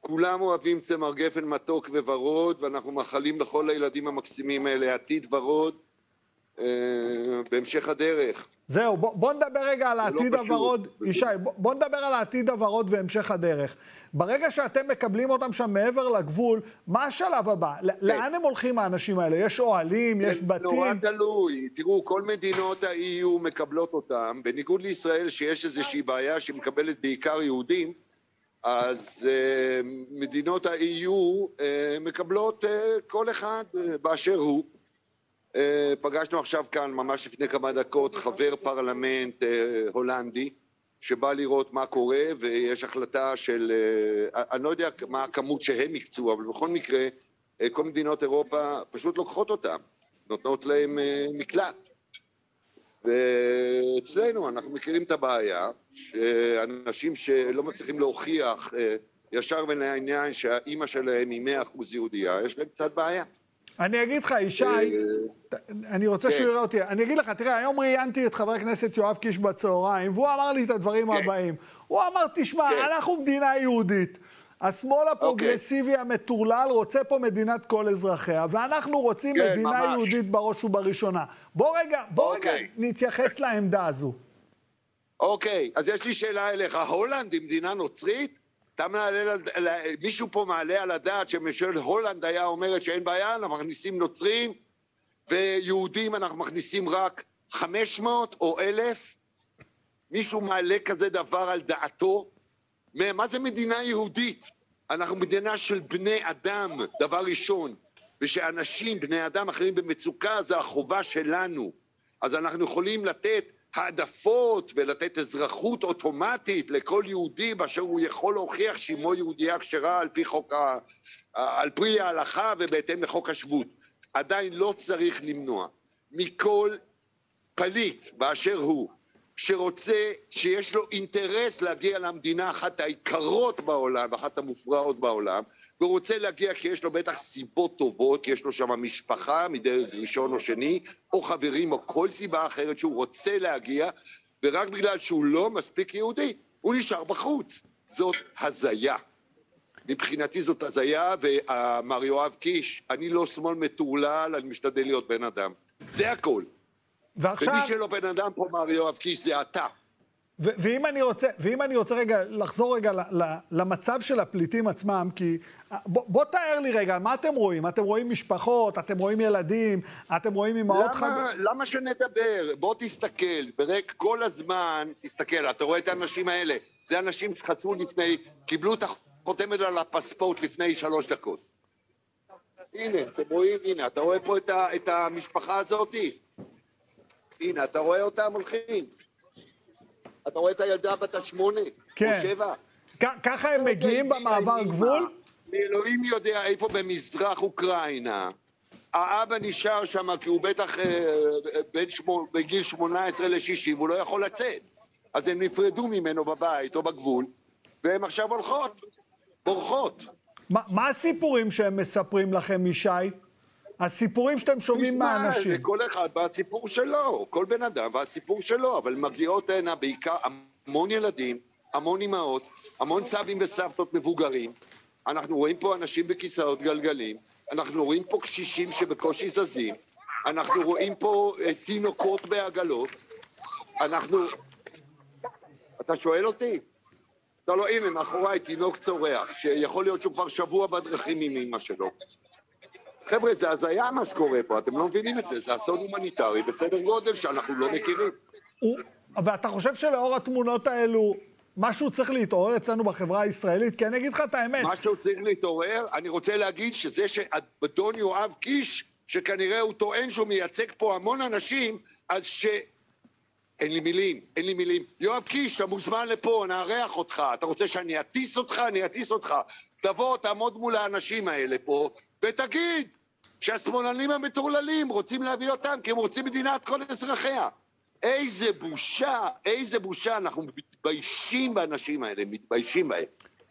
כולם אוהבים צמר גפן מתוק וורוד, ואנחנו מאחלים לכל הילדים המקסימים האלה עתיד ורוד אה, בהמשך הדרך. זהו, בוא, בוא נדבר רגע על לא העתיד פשוט. הוורוד. ישי, בוא, בוא נדבר על העתיד הוורוד והמשך הדרך. ברגע שאתם מקבלים אותם שם מעבר לגבול, מה השלב הבא? ל- לאן הם הולכים האנשים האלה? יש אוהלים, יש זה נורא בתים? תלוי. תראו, כל מדינות ה-EU מקבלות אותם, בניגוד לישראל שיש איזושהי בעיה שמקבלת בעיקר יהודים, אז אה, מדינות ה-EU אה, מקבלות אה, כל אחד אה, באשר הוא. אה, פגשנו עכשיו כאן, ממש לפני כמה דקות, חבר פרלמנט אה, הולנדי, שבא לראות מה קורה, ויש החלטה של... אה, אני לא יודע מה הכמות שהם הקצו, אבל בכל מקרה, אה, כל מדינות אירופה פשוט לוקחות אותם, נותנות להם אה, מקלט. ואצלנו אנחנו מכירים את הבעיה, שאנשים שלא מצליחים להוכיח ישר ולעניין שהאימא שלהם היא מאה אחוז יהודייה, יש להם קצת בעיה. אני אגיד לך, ישי, ת- אני רוצה כן. שהוא יראה אותי. אני אגיד לך, תראה, היום ראיינתי את חבר הכנסת יואב קיש בצהריים, והוא אמר לי את הדברים כן. הבאים. הוא אמר, תשמע, כן. אנחנו מדינה יהודית. השמאל הפרוגרסיבי המטורלל רוצה פה מדינת כל אזרחיה, ואנחנו רוצים כן, מדינה ממש. יהודית בראש ובראשונה. בוא רגע, בוא רגע אוקיי. נתייחס לעמדה הזו. אוקיי, אז יש לי שאלה אליך. הולנד היא מדינה נוצרית? אתה מעלה, על- על- מישהו פה מעלה על הדעת שממשלת הולנד היה אומרת שאין בעיה, אנחנו מכניסים נוצרים ויהודים אנחנו מכניסים רק 500 או 1,000? מישהו מעלה כזה דבר על דעתו? מה זה מדינה יהודית? אנחנו מדינה של בני אדם, דבר ראשון. ושאנשים, בני אדם אחרים במצוקה, זה החובה שלנו. אז אנחנו יכולים לתת העדפות ולתת אזרחות אוטומטית לכל יהודי באשר הוא יכול להוכיח שאמו יהודייה כשרה על פי חוק ה... על פרי ההלכה ובהתאם לחוק השבות. עדיין לא צריך למנוע מכל פליט באשר הוא, שרוצה, שיש לו אינטרס להגיע למדינה אחת היקרות בעולם, אחת המופרעות בעולם, והוא רוצה להגיע כי יש לו בטח סיבות טובות, כי יש לו שם משפחה מדרג ראשון או שני, או חברים או כל סיבה אחרת שהוא רוצה להגיע, ורק בגלל שהוא לא מספיק יהודי, הוא נשאר בחוץ. זאת הזיה. מבחינתי זאת הזיה, ומר יואב קיש, אני לא שמאל מטורלל, אני משתדל להיות בן אדם. זה הכל. ועכשיו... ומי שלא בן אדם פה, מר יואב קיש, זה אתה. ו- ואם אני רוצה, ואם אני רוצה רגע לחזור רגע ל- ל- למצב של הפליטים עצמם, כי בוא, בוא תאר לי רגע, מה אתם רואים? אתם רואים משפחות, אתם רואים ילדים, אתם רואים אמהות חד... למה שנדבר? בוא תסתכל, ברק כל הזמן, תסתכל, אתה רואה את האנשים האלה, זה אנשים שחצו לפני, קיבלו את החותמת על הפספורט לפני שלוש דקות. הנה, אתם רואים, הנה, אתה רואה פה את, ה, את המשפחה הזאתי? הנה, אתה רואה אותם הולכים. אתה רואה את הילדה בת השמונה, כן. או שבע. ככה הם מגיעים במעבר גבול? אלוהים יודע איפה במזרח אוקראינה. האבא נשאר שם כי הוא בטח אה, בן שמו, בגיל 18 ל-60, הוא לא יכול לצאת. אז הם נפרדו ממנו בבית או בגבול, והם עכשיו הולכות, בורחות. מה, מה הסיפורים שהם מספרים לכם, ישי? הסיפורים שאתם שומעים מהאנשים. זה כל אחד והסיפור שלו, כל בן אדם והסיפור שלו, אבל מגיעות הנה בעיקר המון ילדים, המון אימהות, המון סבים וסבתות מבוגרים. אנחנו רואים פה אנשים בכיסאות גלגלים, אנחנו רואים פה קשישים שבקושי זזים, אנחנו רואים פה אה, תינוקות בעגלות, אנחנו... אתה שואל אותי? אתה לא, הנה, מאחוריי תינוק צורח, שיכול להיות שהוא כבר שבוע בדרכים עם אמא שלו. חבר'ה, זה הזיה מה שקורה פה, אתם לא מבינים את זה, זה אסון הומניטרי בסדר גודל שאנחנו לא מכירים. ואתה חושב שלאור התמונות האלו, משהו צריך להתעורר אצלנו בחברה הישראלית? כי אני אגיד לך את האמת, משהו צריך להתעורר, אני רוצה להגיד שזה שאדון יואב קיש, שכנראה הוא טוען שהוא מייצג פה המון אנשים, אז ש... אין לי מילים, אין לי מילים. יואב קיש, אתה מוזמן לפה, נארח אותך. אתה רוצה שאני אטיס אותך? אני אטיס אותך. תבוא, תעמוד מול האנשים האלה פה, ותגיד שהשמאלנים המטורללים רוצים להביא אותם כי הם רוצים מדינת כל אזרחיה. איזה בושה, איזה בושה, אנחנו מתביישים באנשים האלה, מתביישים בהם.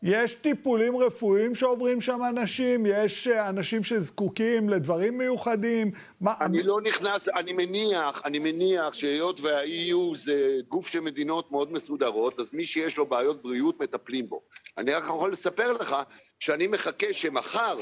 יש טיפולים רפואיים שעוברים שם אנשים? יש אה, אנשים שזקוקים לדברים מיוחדים? מה... אני לא נכנס, אני מניח, אני מניח שהיות וה-EU זה גוף של מדינות מאוד מסודרות, אז מי שיש לו בעיות בריאות מטפלים בו. אני רק יכול לספר לך שאני מחכה שמחר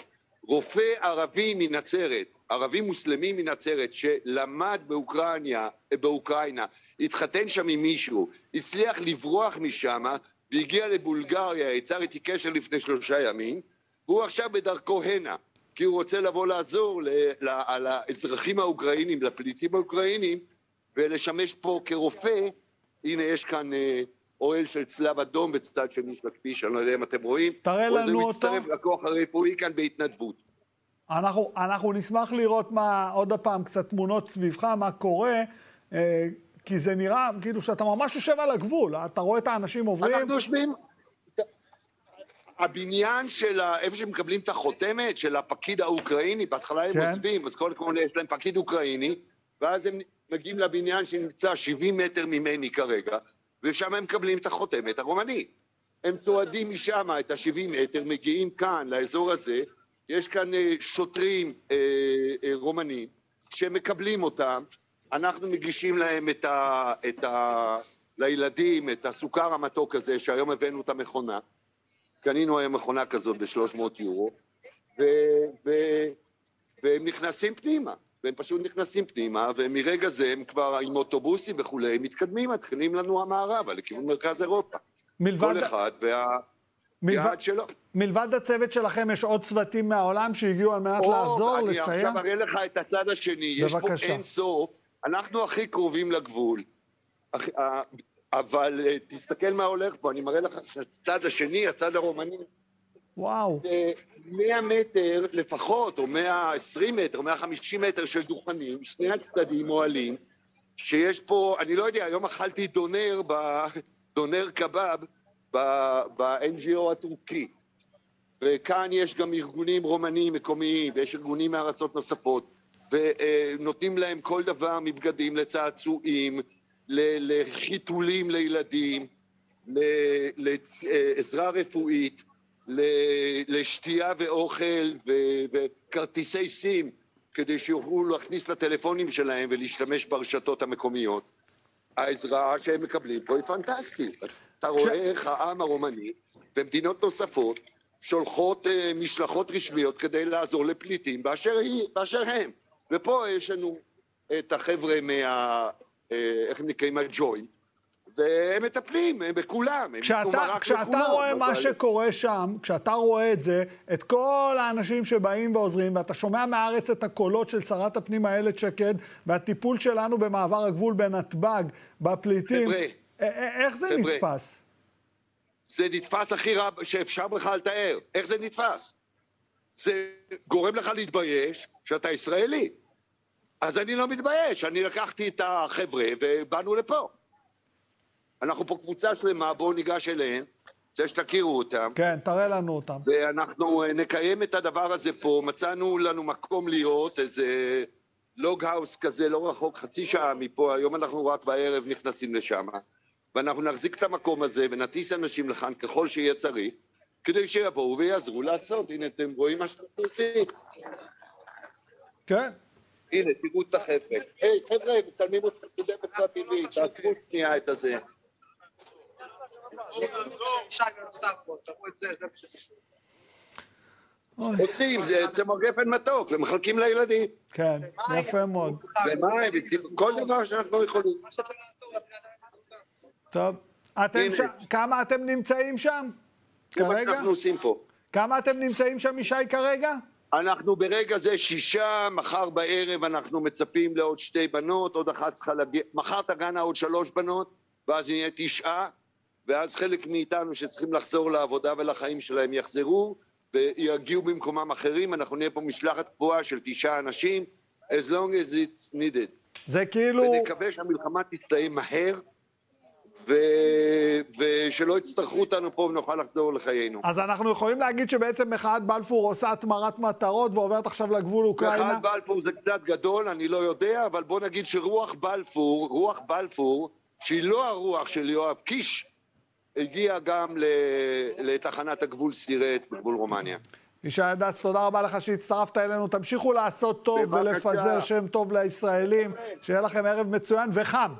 רופא ערבי מנצרת, ערבי מוסלמי מנצרת, שלמד באוקראינה, באוקראינה, התחתן שם עם מישהו, הצליח לברוח משם, והגיע לבולגריה, יצר איתי קשר לפני שלושה ימים, והוא עכשיו בדרכו הנה, כי הוא רוצה לבוא לעזור לאזרחים האוקראינים, לפליטים האוקראינים, ולשמש פה כרופא. הנה, יש כאן אה, אוהל של צלב אדום בצד שני של הכביש, אני לא יודע אם אתם רואים. תראה לנו אותו. הוא מצטרף לכוח הרפואי כאן בהתנדבות. אנחנו, אנחנו נשמח לראות מה, עוד פעם, קצת תמונות סביבך, מה קורה. אה, כי זה נראה כאילו שאתה ממש יושב על הגבול, אתה רואה את האנשים עוברים. אנחנו יושבים... הבניין של ה... איפה שמקבלים את החותמת של הפקיד האוקראיני, בהתחלה הם כן. עוזבים, אז קודם כל יש להם פקיד אוקראיני, ואז הם מגיעים לבניין שנמצא 70 מטר ממני כרגע, ושם הם מקבלים את החותמת הרומנית. הם צועדים משם את ה-70 מטר, מגיעים כאן, לאזור הזה, יש כאן אה, שוטרים אה, אה, רומנים שמקבלים אותם, אנחנו מגישים להם את ה... את ה... לילדים את הסוכר המתוק הזה, שהיום הבאנו את המכונה. קנינו היום מכונה כזאת ב-300 יורו, ו... ו... והם נכנסים פנימה. והם פשוט נכנסים פנימה, ומרגע זה הם כבר עם אוטובוסים וכולי, מתקדמים, מתחילים לנו המערבה, לכיוון מרכז אירופה. מלבד... כל אחד וה... מלבד, שלו. מלבד הצוות שלכם, יש עוד צוותים מהעולם שהגיעו על מנת או, לעזור, אני לסייע? אני עכשיו אראה לך את הצד השני. בבקשה. יש פה אין סוף. אנחנו הכי קרובים לגבול, אבל אה, תסתכל מה הולך פה, אני מראה לך שהצד השני, הצד הרומני, וואו. 100 מטר לפחות, או 120 מטר, או 150 מטר של דוכנים, שני הצדדים אוהלים, שיש פה, אני לא יודע, היום אכלתי דונר, ב, דונר קבב ב-NGO הטורקי. וכאן יש גם ארגונים רומניים מקומיים, ויש ארגונים מארצות נוספות. ונותנים להם כל דבר מבגדים לצעצועים, לחיתולים לילדים, לעזרה רפואית, לשתייה ואוכל וכרטיסי סים כדי שיוכלו להכניס לטלפונים שלהם ולהשתמש ברשתות המקומיות. העזרה שהם מקבלים פה היא פנטסטית. אתה רואה איך העם הרומני ומדינות נוספות שולחות אה, משלחות רשמיות כדי לעזור לפליטים באשר, היא, באשר הם. ופה יש לנו את החבר'ה מה... אה, איך הם נקראים? הג'וינט, והם מטפלים הם בכולם, כשאתה, כשאתה בכולם, רואה אבל... מה שקורה שם, כשאתה רואה את זה, את כל האנשים שבאים ועוזרים, ואתה שומע מהארץ את הקולות של שרת הפנים איילת שקד, והטיפול שלנו במעבר הגבול בנתב"ג, בפליטים, חבר'ה, איך זה חבר'ה, נתפס? זה נתפס הכי רע שאפשר בכלל לתאר. איך זה נתפס? זה גורם לך להתבייש שאתה ישראלי. אז אני לא מתבייש, אני לקחתי את החבר'ה ובאנו לפה. אנחנו פה קבוצה שלמה, בואו ניגש אליהם, רוצה שתכירו אותם. כן, תראה לנו אותם. ואנחנו אה, נקיים את הדבר הזה פה, מצאנו לנו מקום להיות, איזה לוג-האוס כזה, לא רחוק, חצי שעה מפה, היום אנחנו רק בערב נכנסים לשם, ואנחנו נחזיק את המקום הזה ונטיס אנשים לכאן ככל שיהיה צריך, כדי שיבואו ויעזרו לעשות. הנה, אתם רואים מה שאתם עושים. כן. הנה, תראו את החבר'ה. היי, חבר'ה, מצלמים אתכם כדי בצד טבעי, תעצרו שנייה את הזה. עושים, זה צמר גפן מתוק, ומחלקים לילדים. כן, יפה מאוד. ומים, כל דבר שאנחנו יכולים. טוב, כמה אתם נמצאים שם? כרגע? אנחנו עושים פה. כמה אתם נמצאים שם, ישי, כרגע? אנחנו ברגע זה שישה, מחר בערב אנחנו מצפים לעוד שתי בנות, עוד אחת צריכה להגיע, מחר תגענה עוד שלוש בנות, ואז נהיה תשעה, ואז חלק מאיתנו שצריכים לחזור לעבודה ולחיים שלהם יחזרו, ויגיעו במקומם אחרים, אנחנו נהיה פה משלחת קבועה של תשעה אנשים, as long as it's needed. זה כאילו... ונקווה שהמלחמה תסתיים מהר, ו... ושלא יצטרכו אותנו פה ונוכל לחזור לחיינו. אז אנחנו יכולים להגיד שבעצם מחאת בלפור עושה התמרת מטרות ועוברת עכשיו לגבול אוקראינה? מחאת בלפור זה קצת גדול, אני לא יודע, אבל בוא נגיד שרוח בלפור, רוח בלפור, שהיא לא הרוח של יואב קיש, הגיעה גם לתחנת הגבול סירט בגבול רומניה. ישי הדס, תודה רבה לך שהצטרפת אלינו. תמשיכו לעשות טוב ולפזר שם טוב לישראלים. שיהיה לכם ערב מצוין וחם.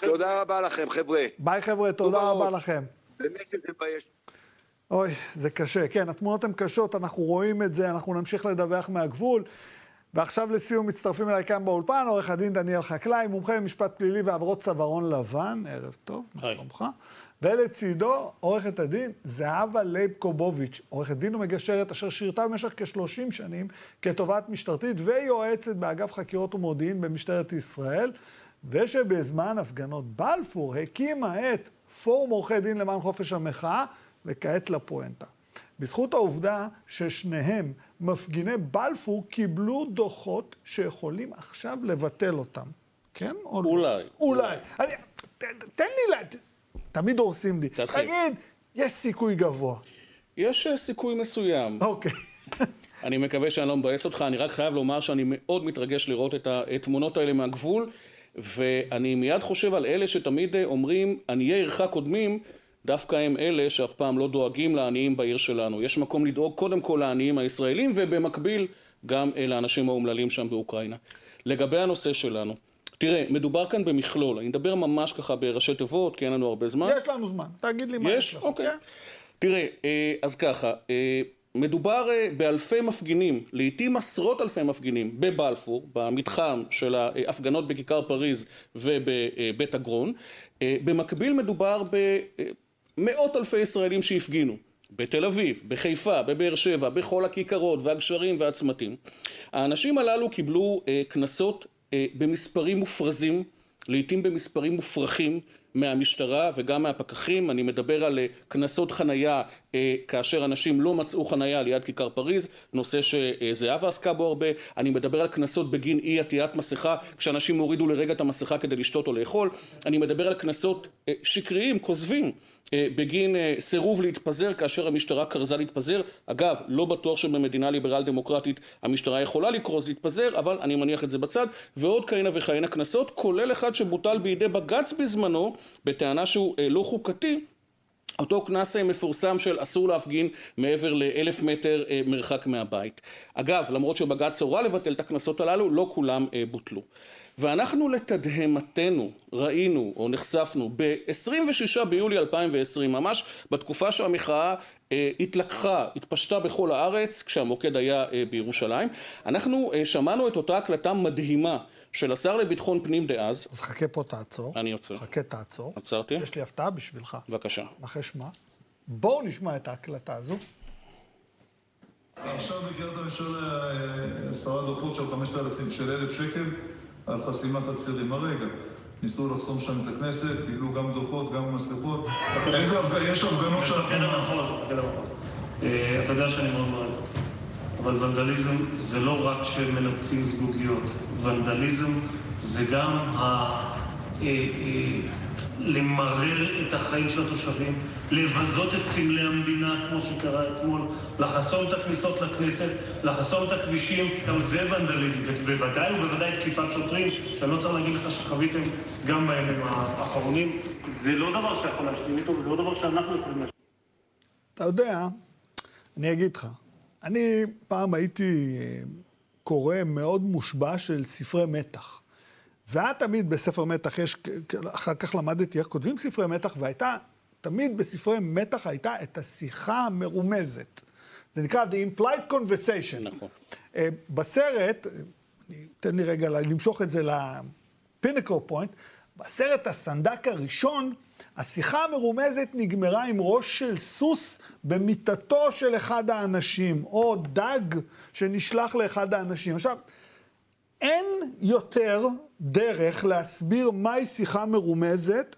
תודה רבה לכם, חבר'ה. ביי, חבר'ה, תודה רבה לכם. באמת שזה מבייש. אוי, זה קשה. כן, התמונות הן קשות, אנחנו רואים את זה, אנחנו נמשיך לדווח מהגבול. ועכשיו לסיום מצטרפים אליי כאן באולפן, עורך הדין דניאל חקלאי, מומחה במשפט פלילי ועברות צווארון לבן, ערב טוב, מה שלומך? ולצידו עורכת הדין זהבה לייב קובוביץ', עורכת דין ומגשרת אשר שירתה במשך כ-30 שנים כתובעת משטרתית ויועצת באגף חקירות ומודיעין במשטרת ישראל, ושבזמן הפגנות בלפור הקימה את פורום עורכי דין למען חופש המחאה, וכעת לפואנטה. בזכות העובדה ששניהם, מפגיני בלפור, קיבלו דוחות שיכולים עכשיו לבטל אותם. כן או לא? אולי. אולי. אני, ת, תן לי, לה, תמיד הורסים לי. תתחיל. תגיד, יש סיכוי גבוה. יש אה, סיכוי מסוים. אוקיי. אני מקווה שאני לא מבאס אותך, אני רק חייב לומר שאני מאוד מתרגש לראות את התמונות האלה מהגבול, ואני מיד חושב על אלה שתמיד אה, אומרים, עניי עירך קודמים, דווקא הם אלה שאף פעם לא דואגים לעניים בעיר שלנו. יש מקום לדאוג קודם כל לעניים הישראלים, ובמקביל גם לאנשים האומללים שם באוקראינה. לגבי הנושא שלנו, תראה, מדובר כאן במכלול, אני אדבר ממש ככה בראשי תיבות, כי אין לנו הרבה זמן. יש לנו זמן, תגיד לי מה יש יש? לך. אוקיי. כן? תראה, אה, אז ככה, אה, מדובר אה, באלפי מפגינים, לעיתים עשרות אלפי מפגינים, בבלפור, במתחם של ההפגנות בכיכר פריז ובבית אגרון. אה, במקביל מדובר במאות אלפי ישראלים שהפגינו. בתל אביב, בחיפה, בבאר שבע, בכל הכיכרות והגשרים והצמתים. האנשים הללו קיבלו אה, קנסות אה, במספרים מופרזים, לעיתים במספרים מופרכים מהמשטרה וגם מהפקחים. אני מדבר על אה, קנסות חנייה אה, כאשר אנשים לא מצאו חנייה ליד כיכר פריז, נושא שזהבה עסקה בו הרבה. אני מדבר על קנסות בגין אי עטיית מסכה, כשאנשים הורידו לרגע את המסכה כדי לשתות או לאכול. אני מדבר על קנסות אה, שקריים, כוזבים. אה, בגין אה, סירוב להתפזר כאשר המשטרה כרזה להתפזר. אגב, לא בטוח שבמדינה ליברל דמוקרטית המשטרה יכולה לקרוז להתפזר, אבל אני מניח את זה בצד. ועוד כהנה וכהנה קנסות, כולל אחד שבוטל בידי בג"ץ בזמנו, בטענה שהוא אה, לא חוקתי. אותו קנס מפורסם של אסור להפגין מעבר לאלף מטר מרחק מהבית. אגב, למרות שבג"ץ הורה לבטל את הקנסות הללו, לא כולם בוטלו. ואנחנו לתדהמתנו ראינו או נחשפנו ב-26 ביולי 2020, ממש בתקופה שהמחאה אה, התלקחה, התפשטה בכל הארץ, כשהמוקד היה אה, בירושלים, אנחנו אה, שמענו את אותה הקלטה מדהימה של השר לביטחון פנים דאז, אז חכה פה, תעצור. אני עוצר, חכה, תעצור. עצרתי, יש לי הפתעה בשבילך. בבקשה. נחש מה? בואו נשמע את ההקלטה הזו. עכשיו בקריית הממשלה עשרה דוחות של 5,000, של 1,000 שקל על חסימת הצירים. הרגע. ניסו לחסום שם את הכנסת, קיבלו גם דוחות, גם מסכות. יש הפגנות שאנחנו... מפקד המחוז, מפקד המחוז. אה, אתה יודע שאני מאוד מעריך. אבל ונדליזם זה לא רק שמנפצים זגוגיות. ונדליזם זה גם ה... למרר את החיים של התושבים, לבזות את סמלי המדינה, כמו שקרה אתמול, לחסום את הכניסות לכנסת, לחסום את הכבישים, גם זה ונדליזם, ובוודאי ובוודאי תקיפת שוטרים, שאני לא צריך להגיד לך שחוויתם גם בימים האחרונים. זה לא דבר שאתה יכול להשלים איתו, וזה לא דבר שאנחנו יכולים להשלים. אתה יודע, אני אגיד לך, אני פעם הייתי אה, קורא מאוד מושבע של ספרי מתח. והיה תמיד בספר מתח, יש, אחר כך למדתי איך כותבים ספרי מתח, והייתה, תמיד בספרי מתח הייתה את השיחה המרומזת. זה נקרא The Implied Conversation. נכון. אה, בסרט, תן לי רגע למשוך את זה לפינקל פוינט, בסרט הסנדק הראשון, השיחה המרומזת נגמרה עם ראש של סוס במיטתו של אחד האנשים, או דג שנשלח לאחד האנשים. עכשיו, אין יותר דרך להסביר מהי שיחה מרומזת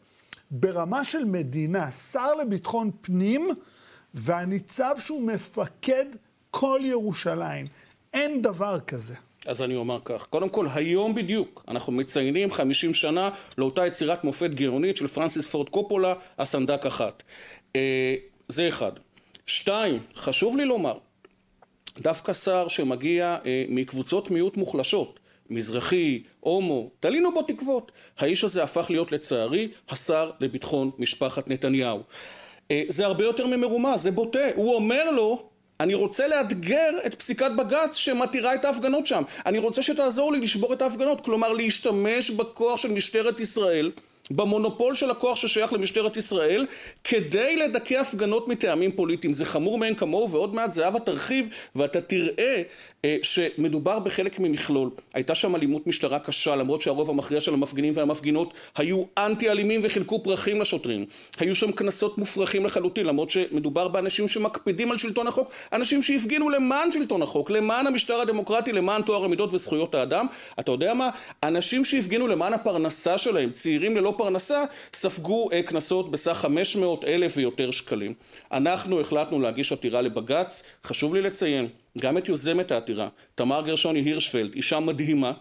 ברמה של מדינה, שר לביטחון פנים והניצב שהוא מפקד כל ירושלים. אין דבר כזה. אז אני אומר כך, קודם כל היום בדיוק אנחנו מציינים 50 שנה לאותה יצירת מופת גאונית של פרנסיס פורד קופולה, הסנדק אחת. אה, זה אחד. שתיים, חשוב לי לומר, דווקא שר שמגיע אה, מקבוצות מיעוט מוחלשות, מזרחי, הומו, תלינו בו תקוות. האיש הזה הפך להיות לצערי השר לביטחון משפחת נתניהו. אה, זה הרבה יותר ממרומז, זה בוטה. הוא אומר לו, אני רוצה לאתגר את פסיקת בג"ץ שמתירה את ההפגנות שם. אני רוצה שתעזור לי לשבור את ההפגנות, כלומר להשתמש בכוח של משטרת ישראל במונופול של הכוח ששייך למשטרת ישראל כדי לדכא הפגנות מטעמים פוליטיים. זה חמור מאין כמוהו ועוד מעט זהבה תרחיב ואתה תראה אה, שמדובר בחלק ממכלול. הייתה שם אלימות משטרה קשה למרות שהרוב המכריע של המפגינים והמפגינות היו אנטי אלימים וחילקו פרחים לשוטרים. היו שם קנסות מופרכים לחלוטין למרות שמדובר באנשים שמקפידים על שלטון החוק, אנשים שהפגינו למען שלטון החוק, למען המשטר הדמוקרטי, למען טוהר המידות וזכויות האדם. אתה יודע מה? אנשים שהפגינו למען הפרנסה שלהם, צעירים ללא פרנסה, ספגו אה, קנסות בסך 500 אלף ויותר שקלים. אנחנו החלטנו להגיש עתירה לבג"ץ, חשוב לי לציין, גם את יוזמת העתירה, תמר גרשוני הירשפלד, אישה מדהימה,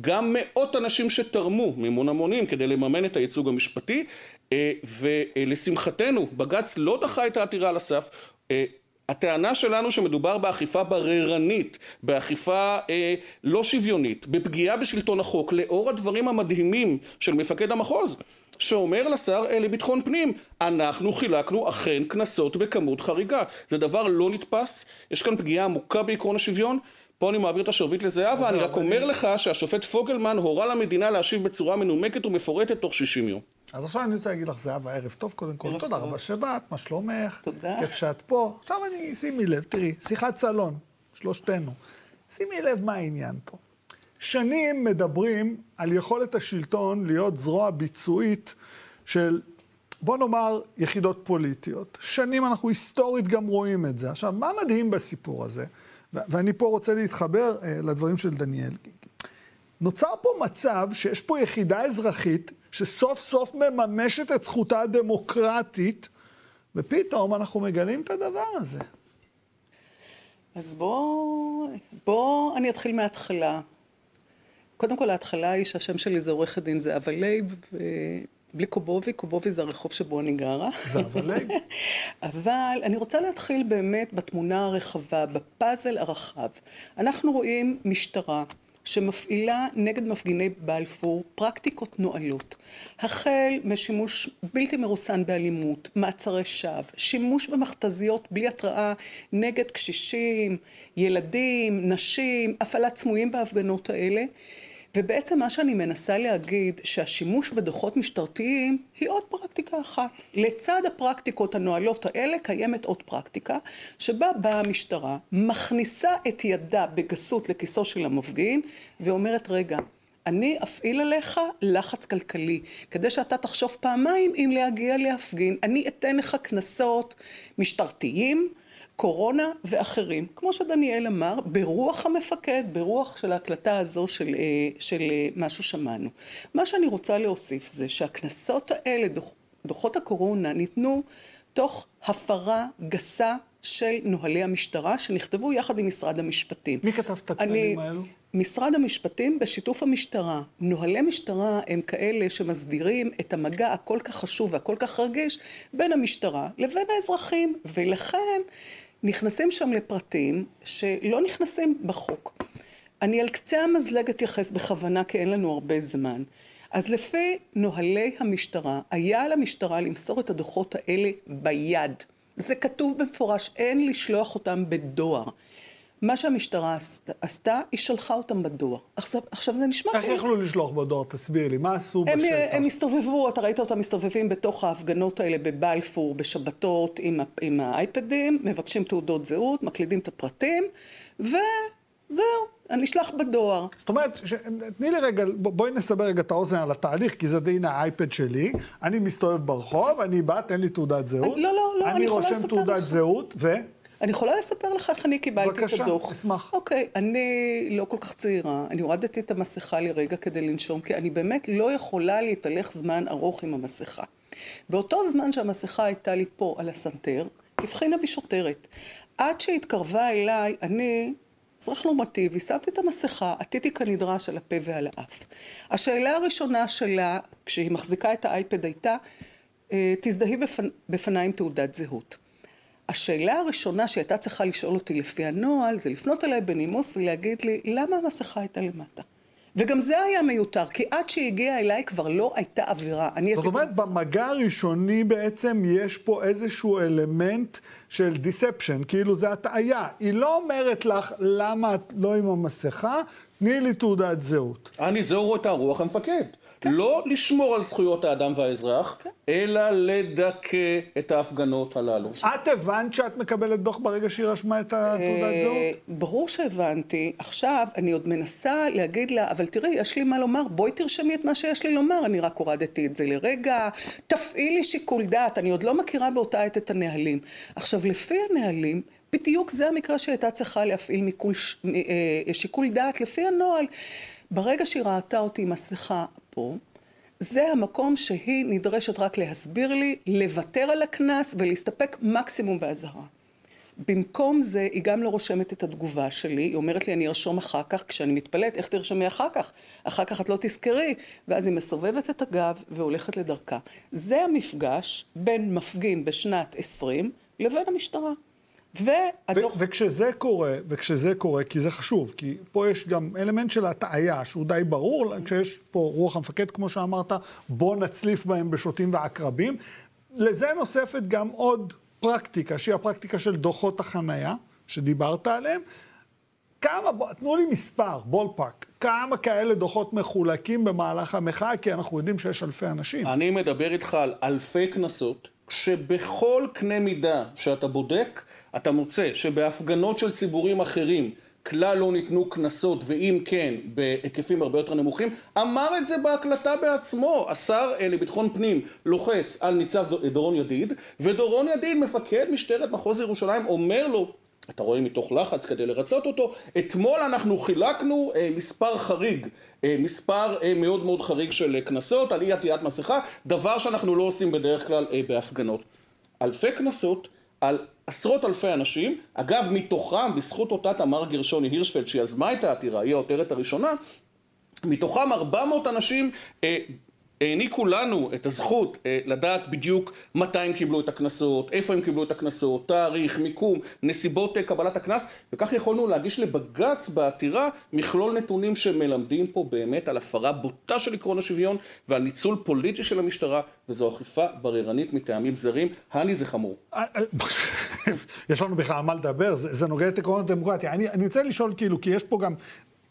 גם מאות אנשים שתרמו מימון המונים כדי לממן את הייצוג המשפטי, אה, ולשמחתנו בג"ץ לא דחה את העתירה על הסף, אה, הטענה שלנו שמדובר באכיפה בררנית, באכיפה אה, לא שוויונית, בפגיעה בשלטון החוק, לאור הדברים המדהימים של מפקד המחוז, שאומר לשר אה, לביטחון פנים, אנחנו חילקנו אכן קנסות בכמות חריגה. זה דבר לא נתפס, יש כאן פגיעה עמוקה בעקרון השוויון. פה אני מעביר את השרביט לזהבה, אני רק אומר לך שהשופט פוגלמן הורה למדינה להשיב בצורה מנומקת ומפורטת תוך 60 יום. אז עכשיו אני רוצה להגיד לך, זהבה, ערב טוב קודם כל. תודה טוב. רבה שבאת, מה שלומך? תודה. כיף שאת פה. עכשיו אני, שימי לב, תראי, שיחת סלון, שלושתנו. שימי לב מה העניין פה. שנים מדברים על יכולת השלטון להיות זרוע ביצועית של, בוא נאמר, יחידות פוליטיות. שנים אנחנו היסטורית גם רואים את זה. עכשיו, מה מדהים בסיפור הזה? ואני פה רוצה להתחבר אה, לדברים של דניאל. נוצר פה מצב שיש פה יחידה אזרחית שסוף סוף מממשת את זכותה הדמוקרטית, ופתאום אנחנו מגלים את הדבר הזה. אז בוא, בוא אני אתחיל מההתחלה. קודם כל ההתחלה היא שהשם שלי זה עורכת דין זהבה לייב, ובלי קובובי, קובובי זה הרחוב שבו אני גרה. זהבה לייב. אבל אני רוצה להתחיל באמת בתמונה הרחבה, בפאזל הרחב. אנחנו רואים משטרה שמפעילה נגד מפגיני בלפור פרקטיקות נואלות. החל משימוש בלתי מרוסן באלימות, מעצרי שווא, שימוש במכתזיות בלי התראה נגד קשישים, ילדים, נשים, הפעלת סמויים בהפגנות האלה. ובעצם מה שאני מנסה להגיד, שהשימוש בדוחות משטרתיים היא עוד פרקטיקה אחת. לצד הפרקטיקות הנואלות האלה קיימת עוד פרקטיקה, שבה באה המשטרה, מכניסה את ידה בגסות לכיסו של המפגין, ואומרת, רגע, אני אפעיל עליך לחץ כלכלי, כדי שאתה תחשוב פעמיים אם להגיע להפגין. אני אתן לך קנסות משטרתיים, קורונה ואחרים. כמו שדניאל אמר, ברוח המפקד, ברוח של ההקלטה הזו של, אה, של אה, מה ששמענו. מה שאני רוצה להוסיף זה שהקנסות האלה, דוח, דוחות הקורונה, ניתנו תוך הפרה גסה של נוהלי המשטרה, שנכתבו יחד עם משרד המשפטים. מי כתב את הכללים האלו? משרד המשפטים בשיתוף המשטרה. נוהלי משטרה הם כאלה שמסדירים את המגע הכל כך חשוב והכל כך רגיש בין המשטרה לבין האזרחים, ולכן נכנסים שם לפרטים שלא נכנסים בחוק. אני על קצה המזלג אתייחס בכוונה כי אין לנו הרבה זמן. אז לפי נוהלי המשטרה, היה על המשטרה למסור את הדוחות האלה ביד. זה כתוב במפורש, אין לשלוח אותם בדואר. מה שהמשטרה עשת- עשתה, היא שלחה אותם בדואר. עכשיו, עכשיו זה נשמע איך יכלו לשלוח בדואר? תסביר לי, מה עשו הם, בשטח? הם הסתובבו, אתה ראית אותם מסתובבים בתוך ההפגנות האלה בבלפור, בשבתות, עם, עם האייפדים, מבקשים תעודות זהות, מקלידים את הפרטים, וזהו, אני אשלח בדואר. זאת אומרת, ש... תני לי רגע, בואי נסבר רגע את האוזן על התהליך, כי זה הנה האייפד שלי, אני מסתובב ברחוב, אני בא, תן לי תעודת זהות. לא, לא, לא, אני יכולה רושם לספר תעודת לך. זהות, ו... אני יכולה לספר לך איך אני קיבלתי בבקשה, את הדוח. אשמח. אוקיי, אני לא כל כך צעירה, אני הורדתי את המסכה לרגע כדי לנשום, כי אני באמת לא יכולה להתהלך זמן ארוך עם המסכה. באותו זמן שהמסכה הייתה לי פה על הסנטר, הבחינה בי שוטרת. עד שהתקרבה אליי, אני אזרח נורמטיבי, שמתי את המסכה, עטיתי כנדרש על הפה ועל האף. השאלה הראשונה שלה, כשהיא מחזיקה את האייפד הייתה, אה, תזדהי בפנ... בפניי עם תעודת זהות. השאלה הראשונה שהייתה צריכה לשאול אותי לפי הנוהל, זה לפנות אליי בנימוס ולהגיד לי, למה המסכה הייתה למטה? וגם זה היה מיותר, כי עד שהיא הגיעה אליי כבר לא הייתה עבירה. זאת אומרת, במגע הראשוני בעצם יש פה איזשהו אלמנט של דיספשן, כאילו זה הטעיה. היא לא אומרת לך למה את לא עם המסכה, תני לי תעודת זהות. אני, זהו את הרוח המפקד. כן. לא לשמור על זכויות האדם והאזרח, כן. אלא לדכא את ההפגנות הללו. את הבנת שאת מקבלת דוח ברגע שהיא רשמה את התעודת אה, זהות? ברור שהבנתי. עכשיו, אני עוד מנסה להגיד לה, אבל תראי, יש לי מה לומר, בואי תרשמי את מה שיש לי לומר, אני רק הורדתי את זה לרגע, תפעילי שיקול דעת, אני עוד לא מכירה באותה עת את הנהלים. עכשיו, לפי הנהלים, בדיוק זה המקרה שהייתה צריכה להפעיל מיקול, אה, שיקול דעת לפי הנוהל. ברגע שהיא ראתה אותי עם מסכה פה, זה המקום שהיא נדרשת רק להסביר לי, לוותר על הקנס ולהסתפק מקסימום באזהרה. במקום זה, היא גם לא רושמת את התגובה שלי, היא אומרת לי, אני ארשום אחר כך, כשאני מתפלאת, איך תרשמי אחר כך? אחר כך את לא תזכרי. ואז היא מסובבת את הגב והולכת לדרכה. זה המפגש בין מפגין בשנת 20 לבין המשטרה. והדוח... וכשזה קורה, וכשזה קורה, כי זה חשוב, כי פה יש גם אלמנט של הטעיה, שהוא די ברור, כשיש פה רוח המפקד, כמו שאמרת, בוא נצליף בהם בשוטים ועקרבים. לזה נוספת גם עוד פרקטיקה, שהיא הפרקטיקה של דוחות החנייה, שדיברת עליהם. כמה, תנו לי מספר, בול פארק, כמה כאלה דוחות מחולקים במהלך המחאה, כי אנחנו יודעים שיש אלפי אנשים. אני מדבר איתך על אלפי קנסות, כשבכל קנה מידה שאתה בודק, אתה מוצא שבהפגנות של ציבורים אחרים כלל לא ניתנו קנסות, ואם כן, בהיקפים הרבה יותר נמוכים. אמר את זה בהקלטה בעצמו. השר אה, לביטחון פנים לוחץ על ניצב דורון ידיד, ודורון ידיד, מפקד משטרת מחוז ירושלים, אומר לו, אתה רואה מתוך לחץ כדי לרצות אותו, אתמול אנחנו חילקנו אה, מספר חריג, אה, מספר אה, מאוד מאוד חריג של קנסות על אי עטיית מסכה, דבר שאנחנו לא עושים בדרך כלל אה, בהפגנות. אלפי קנסות על עשרות אלפי אנשים, אגב מתוכם בזכות אותה תמר גרשוני הירשפלד שיזמה את העתירה, היא העותרת הראשונה, מתוכם 400 אנשים אה, העניקו לנו את הזכות אה, לדעת בדיוק מתי הם קיבלו את הקנסות, איפה הם קיבלו את הקנסות, תאריך, מיקום, נסיבות אה, קבלת הקנס, וכך יכולנו להגיש לבג"ץ בעתירה מכלול נתונים שמלמדים פה באמת על הפרה בוטה של עקרון השוויון ועל ניצול פוליטי של המשטרה, וזו אכיפה בררנית מטעמים זרים. הני זה חמור. אה, יש לנו בכלל מה לדבר, זה, זה נוגד את עקרון הדמוקרטיה. אני, אני רוצה לשאול כאילו, כי יש פה גם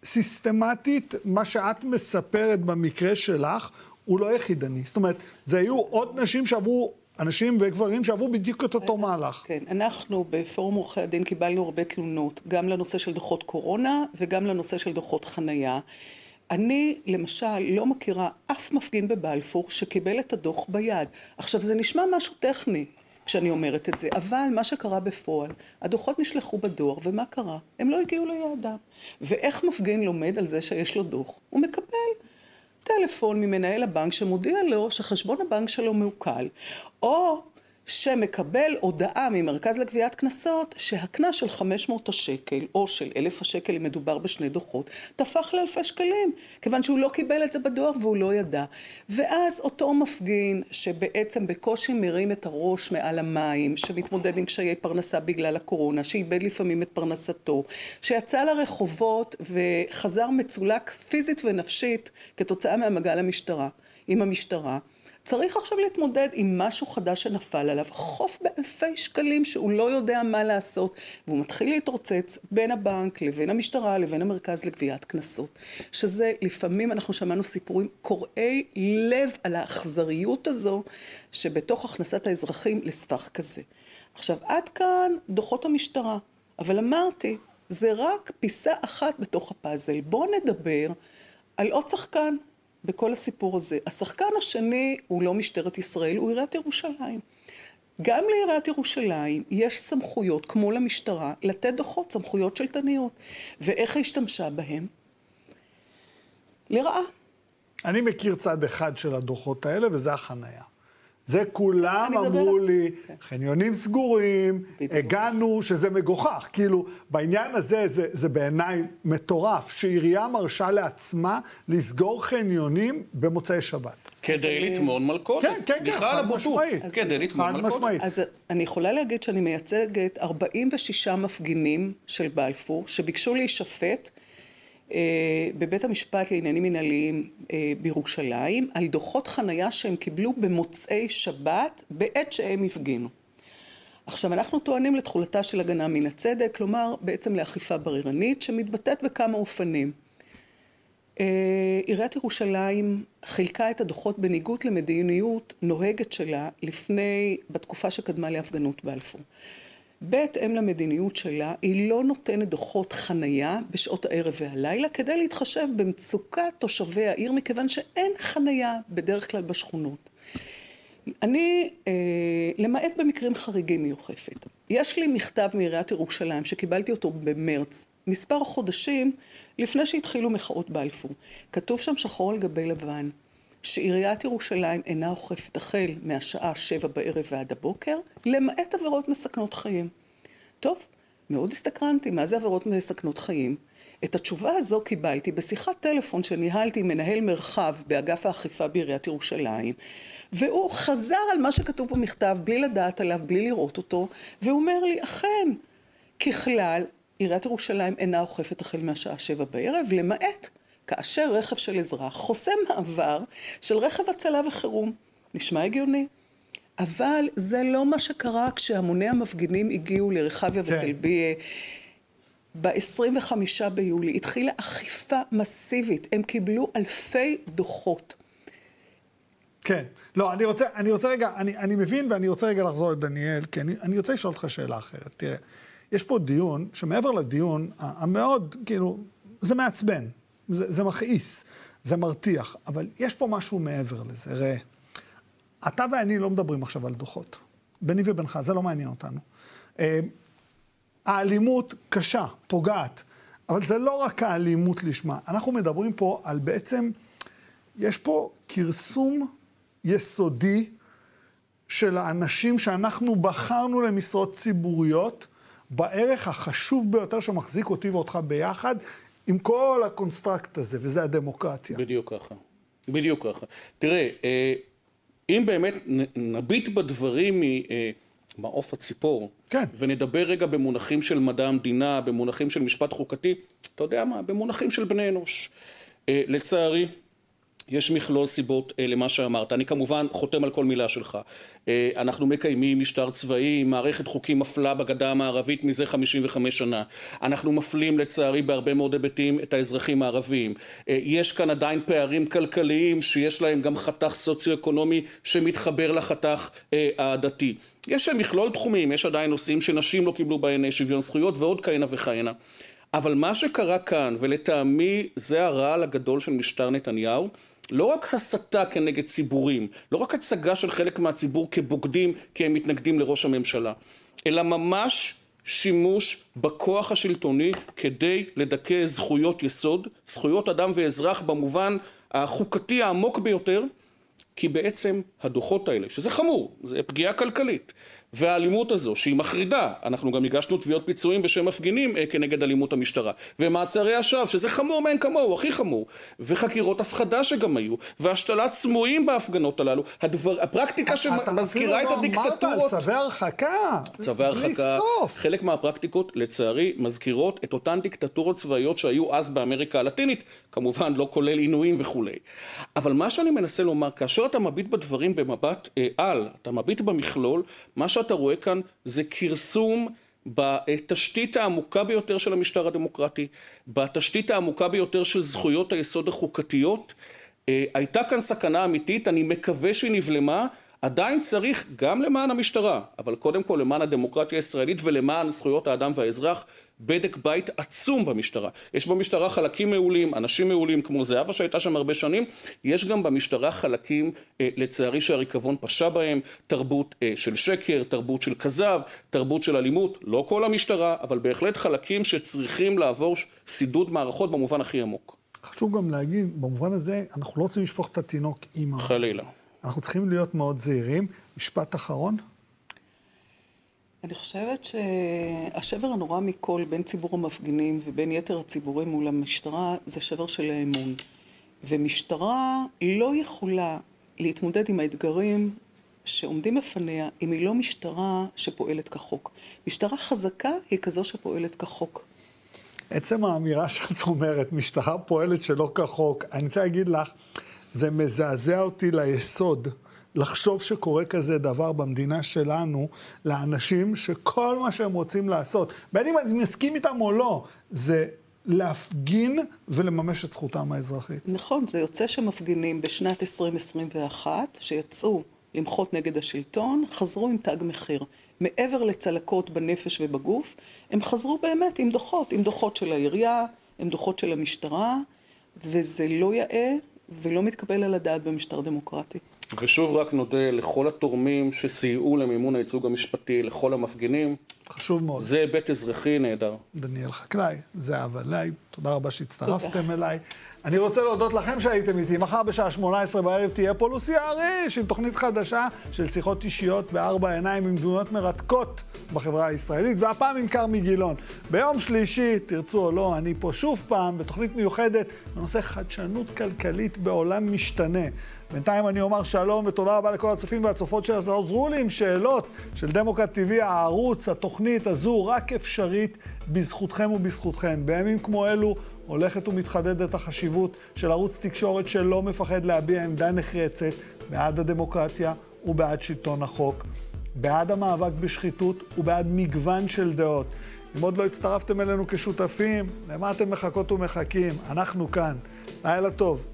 סיסטמטית, מה שאת מספרת במקרה שלך, הוא לא יחידני. זאת אומרת, זה היו עוד נשים שעברו, אנשים וגברים שעברו בדיוק את אותו מהלך. כן, אנחנו בפורום עורכי הדין קיבלנו הרבה תלונות, גם לנושא של דוחות קורונה וגם לנושא של דוחות חנייה. אני, למשל, לא מכירה אף מפגין בבלפור שקיבל את הדוח ביד. עכשיו, זה נשמע משהו טכני כשאני אומרת את זה, אבל מה שקרה בפועל, הדוחות נשלחו בדואר, ומה קרה? הם לא הגיעו ליעדם. ואיך מפגין לומד על זה שיש לו דוח? הוא מקבל טלפון ממנהל הבנק שמודיע לו שחשבון הבנק שלו מעוקל, או שמקבל הודעה ממרכז לגביית קנסות שהקנס של 500 השקל או של 1,000 השקל אם מדובר בשני דוחות תפח לאלפי שקלים כיוון שהוא לא קיבל את זה בדואר והוא לא ידע. ואז אותו מפגין שבעצם בקושי מרים את הראש מעל המים שמתמודד עם קשיי פרנסה בגלל הקורונה שאיבד לפעמים את פרנסתו שיצא לרחובות וחזר מצולק פיזית ונפשית כתוצאה מהמגע למשטרה עם המשטרה צריך עכשיו להתמודד עם משהו חדש שנפל עליו, חוף באלפי שקלים שהוא לא יודע מה לעשות, והוא מתחיל להתרוצץ בין הבנק לבין המשטרה לבין המרכז לגביית קנסות. שזה לפעמים אנחנו שמענו סיפורים קורעי לב על האכזריות הזו שבתוך הכנסת האזרחים לספח כזה. עכשיו עד כאן דוחות המשטרה, אבל אמרתי, זה רק פיסה אחת בתוך הפאזל. בואו נדבר על עוד שחקן בכל הסיפור הזה. השחקן השני הוא לא משטרת ישראל, הוא עיריית ירושלים. גם לעיריית ירושלים יש סמכויות, כמו למשטרה, לתת דוחות, סמכויות שלטניות. ואיך היא השתמשה בהם? לרעה. אני מכיר צד אחד של הדוחות האלה, וזה החנייה. זה כולם אני מדבר- אמרו לי, כן. חניונים סגורים, בדיוק. הגענו, שזה מגוחך. כאילו, בעניין הזה זה, זה בעיניי מטורף, שעירייה מרשה לעצמה לסגור חניונים במוצאי שבת. כדי לטמון מלכודת. כן, כן, כן, חד. משמעית. כדי לטמון מלכודת. אז אני יכולה להגיד שאני מייצגת 46 מפגינים של בלפור שביקשו להישפט אה, בבית המשפט לעניינים מנהליים אה, בירושלים על דוחות חנייה שהם קיבלו במוצאי שבת בעת שהם הפגינו. עכשיו, אנחנו טוענים לתחולתה של הגנה מן הצדק, כלומר, בעצם לאכיפה בררנית, שמתבטאת בכמה אופנים. אה, עיריית ירושלים חילקה את הדוחות בניגוד למדיניות נוהגת שלה לפני, בתקופה שקדמה להפגנות בלפור. בהתאם למדיניות שלה, היא לא נותנת דוחות חנייה בשעות הערב והלילה כדי להתחשב במצוקת תושבי העיר, מכיוון שאין חנייה בדרך כלל בשכונות. אני, אה, למעט במקרים חריגים, היא אוכפת. יש לי מכתב מעיריית ירושלים שקיבלתי אותו במרץ, מספר חודשים לפני שהתחילו מחאות בלפור. כתוב שם שחור על גבי לבן, שעיריית ירושלים אינה אוכפת החל מהשעה שבע בערב ועד הבוקר, למעט עבירות מסכנות חיים. טוב, מאוד הסתקרנתי, מה זה עבירות מסכנות חיים? את התשובה הזו קיבלתי בשיחת טלפון שניהלתי עם מנהל מרחב באגף האכיפה בעיריית ירושלים, והוא חזר על מה שכתוב במכתב בלי לדעת עליו, בלי לראות אותו, והוא אומר לי, אכן, ככלל, עיריית ירושלים אינה אוכפת החל מהשעה שבע בערב, למעט כאשר רכב של אזרח חוסם מעבר של רכב הצלה וחירום. נשמע הגיוני. אבל זה לא מה שקרה כשהמוני המפגינים הגיעו לרחביה כן. וטלביה. ב-25 ביולי התחילה אכיפה מסיבית, הם קיבלו אלפי דוחות. כן. לא, אני רוצה, אני רוצה רגע, אני, אני מבין ואני רוצה רגע לחזור לדניאל, כי אני, אני רוצה לשאול אותך שאלה אחרת. תראה, יש פה דיון, שמעבר לדיון המאוד, כאילו, זה מעצבן, זה, זה מכעיס, זה מרתיח, אבל יש פה משהו מעבר לזה. ראה, אתה ואני לא מדברים עכשיו על דוחות. ביני ובינך, זה לא מעניין אותנו. אה, האלימות קשה, פוגעת, אבל זה לא רק האלימות לשמה. אנחנו מדברים פה על בעצם, יש פה כרסום יסודי של האנשים שאנחנו בחרנו למשרות ציבוריות, בערך החשוב ביותר שמחזיק אותי ואותך ביחד, עם כל ה construct הזה, וזה הדמוקרטיה. בדיוק ככה. בדיוק ככה. תראה, אה, אם באמת נביט בדברים ממעוף הציפור, כן. ונדבר רגע במונחים של מדע המדינה, במונחים של משפט חוקתי, אתה יודע מה? במונחים של בני אנוש. אה, לצערי, יש מכלול סיבות אה, למה שאמרת. אני כמובן חותם על כל מילה שלך. אה, אנחנו מקיימים משטר צבאי מערכת חוקים מפלה בגדה המערבית מזה 55 שנה. אנחנו מפלים לצערי בהרבה מאוד היבטים את האזרחים הערבים. אה, יש כאן עדיין פערים כלכליים שיש להם גם חתך סוציו-אקונומי שמתחבר לחתך הדתי. יש מכלול תחומים, יש עדיין נושאים שנשים לא קיבלו בהן שוויון זכויות ועוד כהנה וכהנה. אבל מה שקרה כאן, ולטעמי זה הרעל הגדול של משטר נתניהו, לא רק הסתה כנגד ציבורים, לא רק הצגה של חלק מהציבור כבוגדים כי הם מתנגדים לראש הממשלה, אלא ממש שימוש בכוח השלטוני כדי לדכא זכויות יסוד, זכויות אדם ואזרח במובן החוקתי העמוק ביותר, כי בעצם הדוחות האלה, שזה חמור, זה פגיעה כלכלית, והאלימות הזו, שהיא מחרידה, אנחנו גם הגשנו תביעות פיצויים בשם מפגינים אה, כנגד אלימות המשטרה, ומעצרי השווא, שזה חמור מאין כמוהו, הכי חמור, וחקירות הפחדה שגם היו, והשתלת סמויים בהפגנות הללו, הדבר, הפרקטיקה אתה שמזכירה את אפילו לא אמרת הדיקטטורות. על צווי הרחקה. צווי הרחקה, סוף. חלק מהפרקטיקות לצערי מזכירות את אותן דיקטטורות צבאיות שהיו אז באמריקה הלטינית, כמובן לא כולל עינויים וכולי. אבל מה שאני מנסה לומר, כאשר אתה מביט בדברים במבט אה, על, אתה מביט במכלול, מה שאתה רואה כאן זה כרסום בתשתית העמוקה ביותר של המשטר הדמוקרטי, בתשתית העמוקה ביותר של זכויות היסוד החוקתיות. אה, הייתה כאן סכנה אמיתית, אני מקווה שהיא נבלמה. עדיין צריך גם למען המשטרה, אבל קודם כל למען הדמוקרטיה הישראלית ולמען זכויות האדם והאזרח, בדק בית עצום במשטרה. יש במשטרה חלקים מעולים, אנשים מעולים כמו זהבה שהייתה שם הרבה שנים, יש גם במשטרה חלקים, אה, לצערי שהריקבון פשע בהם, תרבות אה, של שקר, תרבות של כזב, תרבות של אלימות, לא כל המשטרה, אבל בהחלט חלקים שצריכים לעבור סידוד מערכות במובן הכי עמוק. חשוב גם להגיד, במובן הזה, אנחנו לא רוצים לשפוך את התינוק עם ה... חלילה. אנחנו צריכים להיות מאוד זהירים. משפט אחרון? אני חושבת שהשבר הנורא מכל בין ציבור המפגינים ובין יתר הציבורים מול המשטרה זה שבר של האמון. ומשטרה לא יכולה להתמודד עם האתגרים שעומדים בפניה אם היא לא משטרה שפועלת כחוק. משטרה חזקה היא כזו שפועלת כחוק. עצם האמירה שאת אומרת, משטרה פועלת שלא כחוק, אני רוצה להגיד לך, זה מזעזע אותי ליסוד. לחשוב שקורה כזה דבר במדינה שלנו לאנשים שכל מה שהם רוצים לעשות, בין אם אני מסכים איתם או לא, זה להפגין ולממש את זכותם האזרחית. נכון, זה יוצא שמפגינים בשנת 2021, שיצאו למחות נגד השלטון, חזרו עם תג מחיר. מעבר לצלקות בנפש ובגוף, הם חזרו באמת עם דוחות, עם דוחות של העירייה, עם דוחות של המשטרה, וזה לא יאה ולא מתקבל על הדעת במשטר דמוקרטי. ושוב רק נודה לכל התורמים שסייעו למימון הייצוג המשפטי, לכל המפגינים. חשוב מאוד. זה היבט אזרחי נהדר. דניאל חקלאי, זהבה לייב, תודה רבה שהצטרפתם אליי. אני רוצה להודות לכם שהייתם איתי. מחר בשעה 18 בערב תהיה פה לוסי אריש עם תוכנית חדשה של שיחות אישיות בארבע עיניים עם דמויות מרתקות בחברה הישראלית, והפעם עם כרמי גילון. ביום שלישי, תרצו או לא, אני פה שוב פעם בתוכנית מיוחדת בנושא חדשנות כלכלית בעולם משתנה. בינתיים אני אומר שלום ותודה רבה לכל הצופים והצופות שעזרו לי עם שאלות של דמוקרט TV, הערוץ, התוכנית הזו רק אפשרית בזכותכם ובזכותכם. בימים כמו אלו הולכת ומתחדדת החשיבות של ערוץ תקשורת שלא מפחד להביע עמדה נחרצת בעד הדמוקרטיה ובעד שלטון החוק, בעד המאבק בשחיתות ובעד מגוון של דעות. אם עוד לא הצטרפתם אלינו כשותפים, למה אתם מחכות ומחכים? אנחנו כאן. לילה טוב.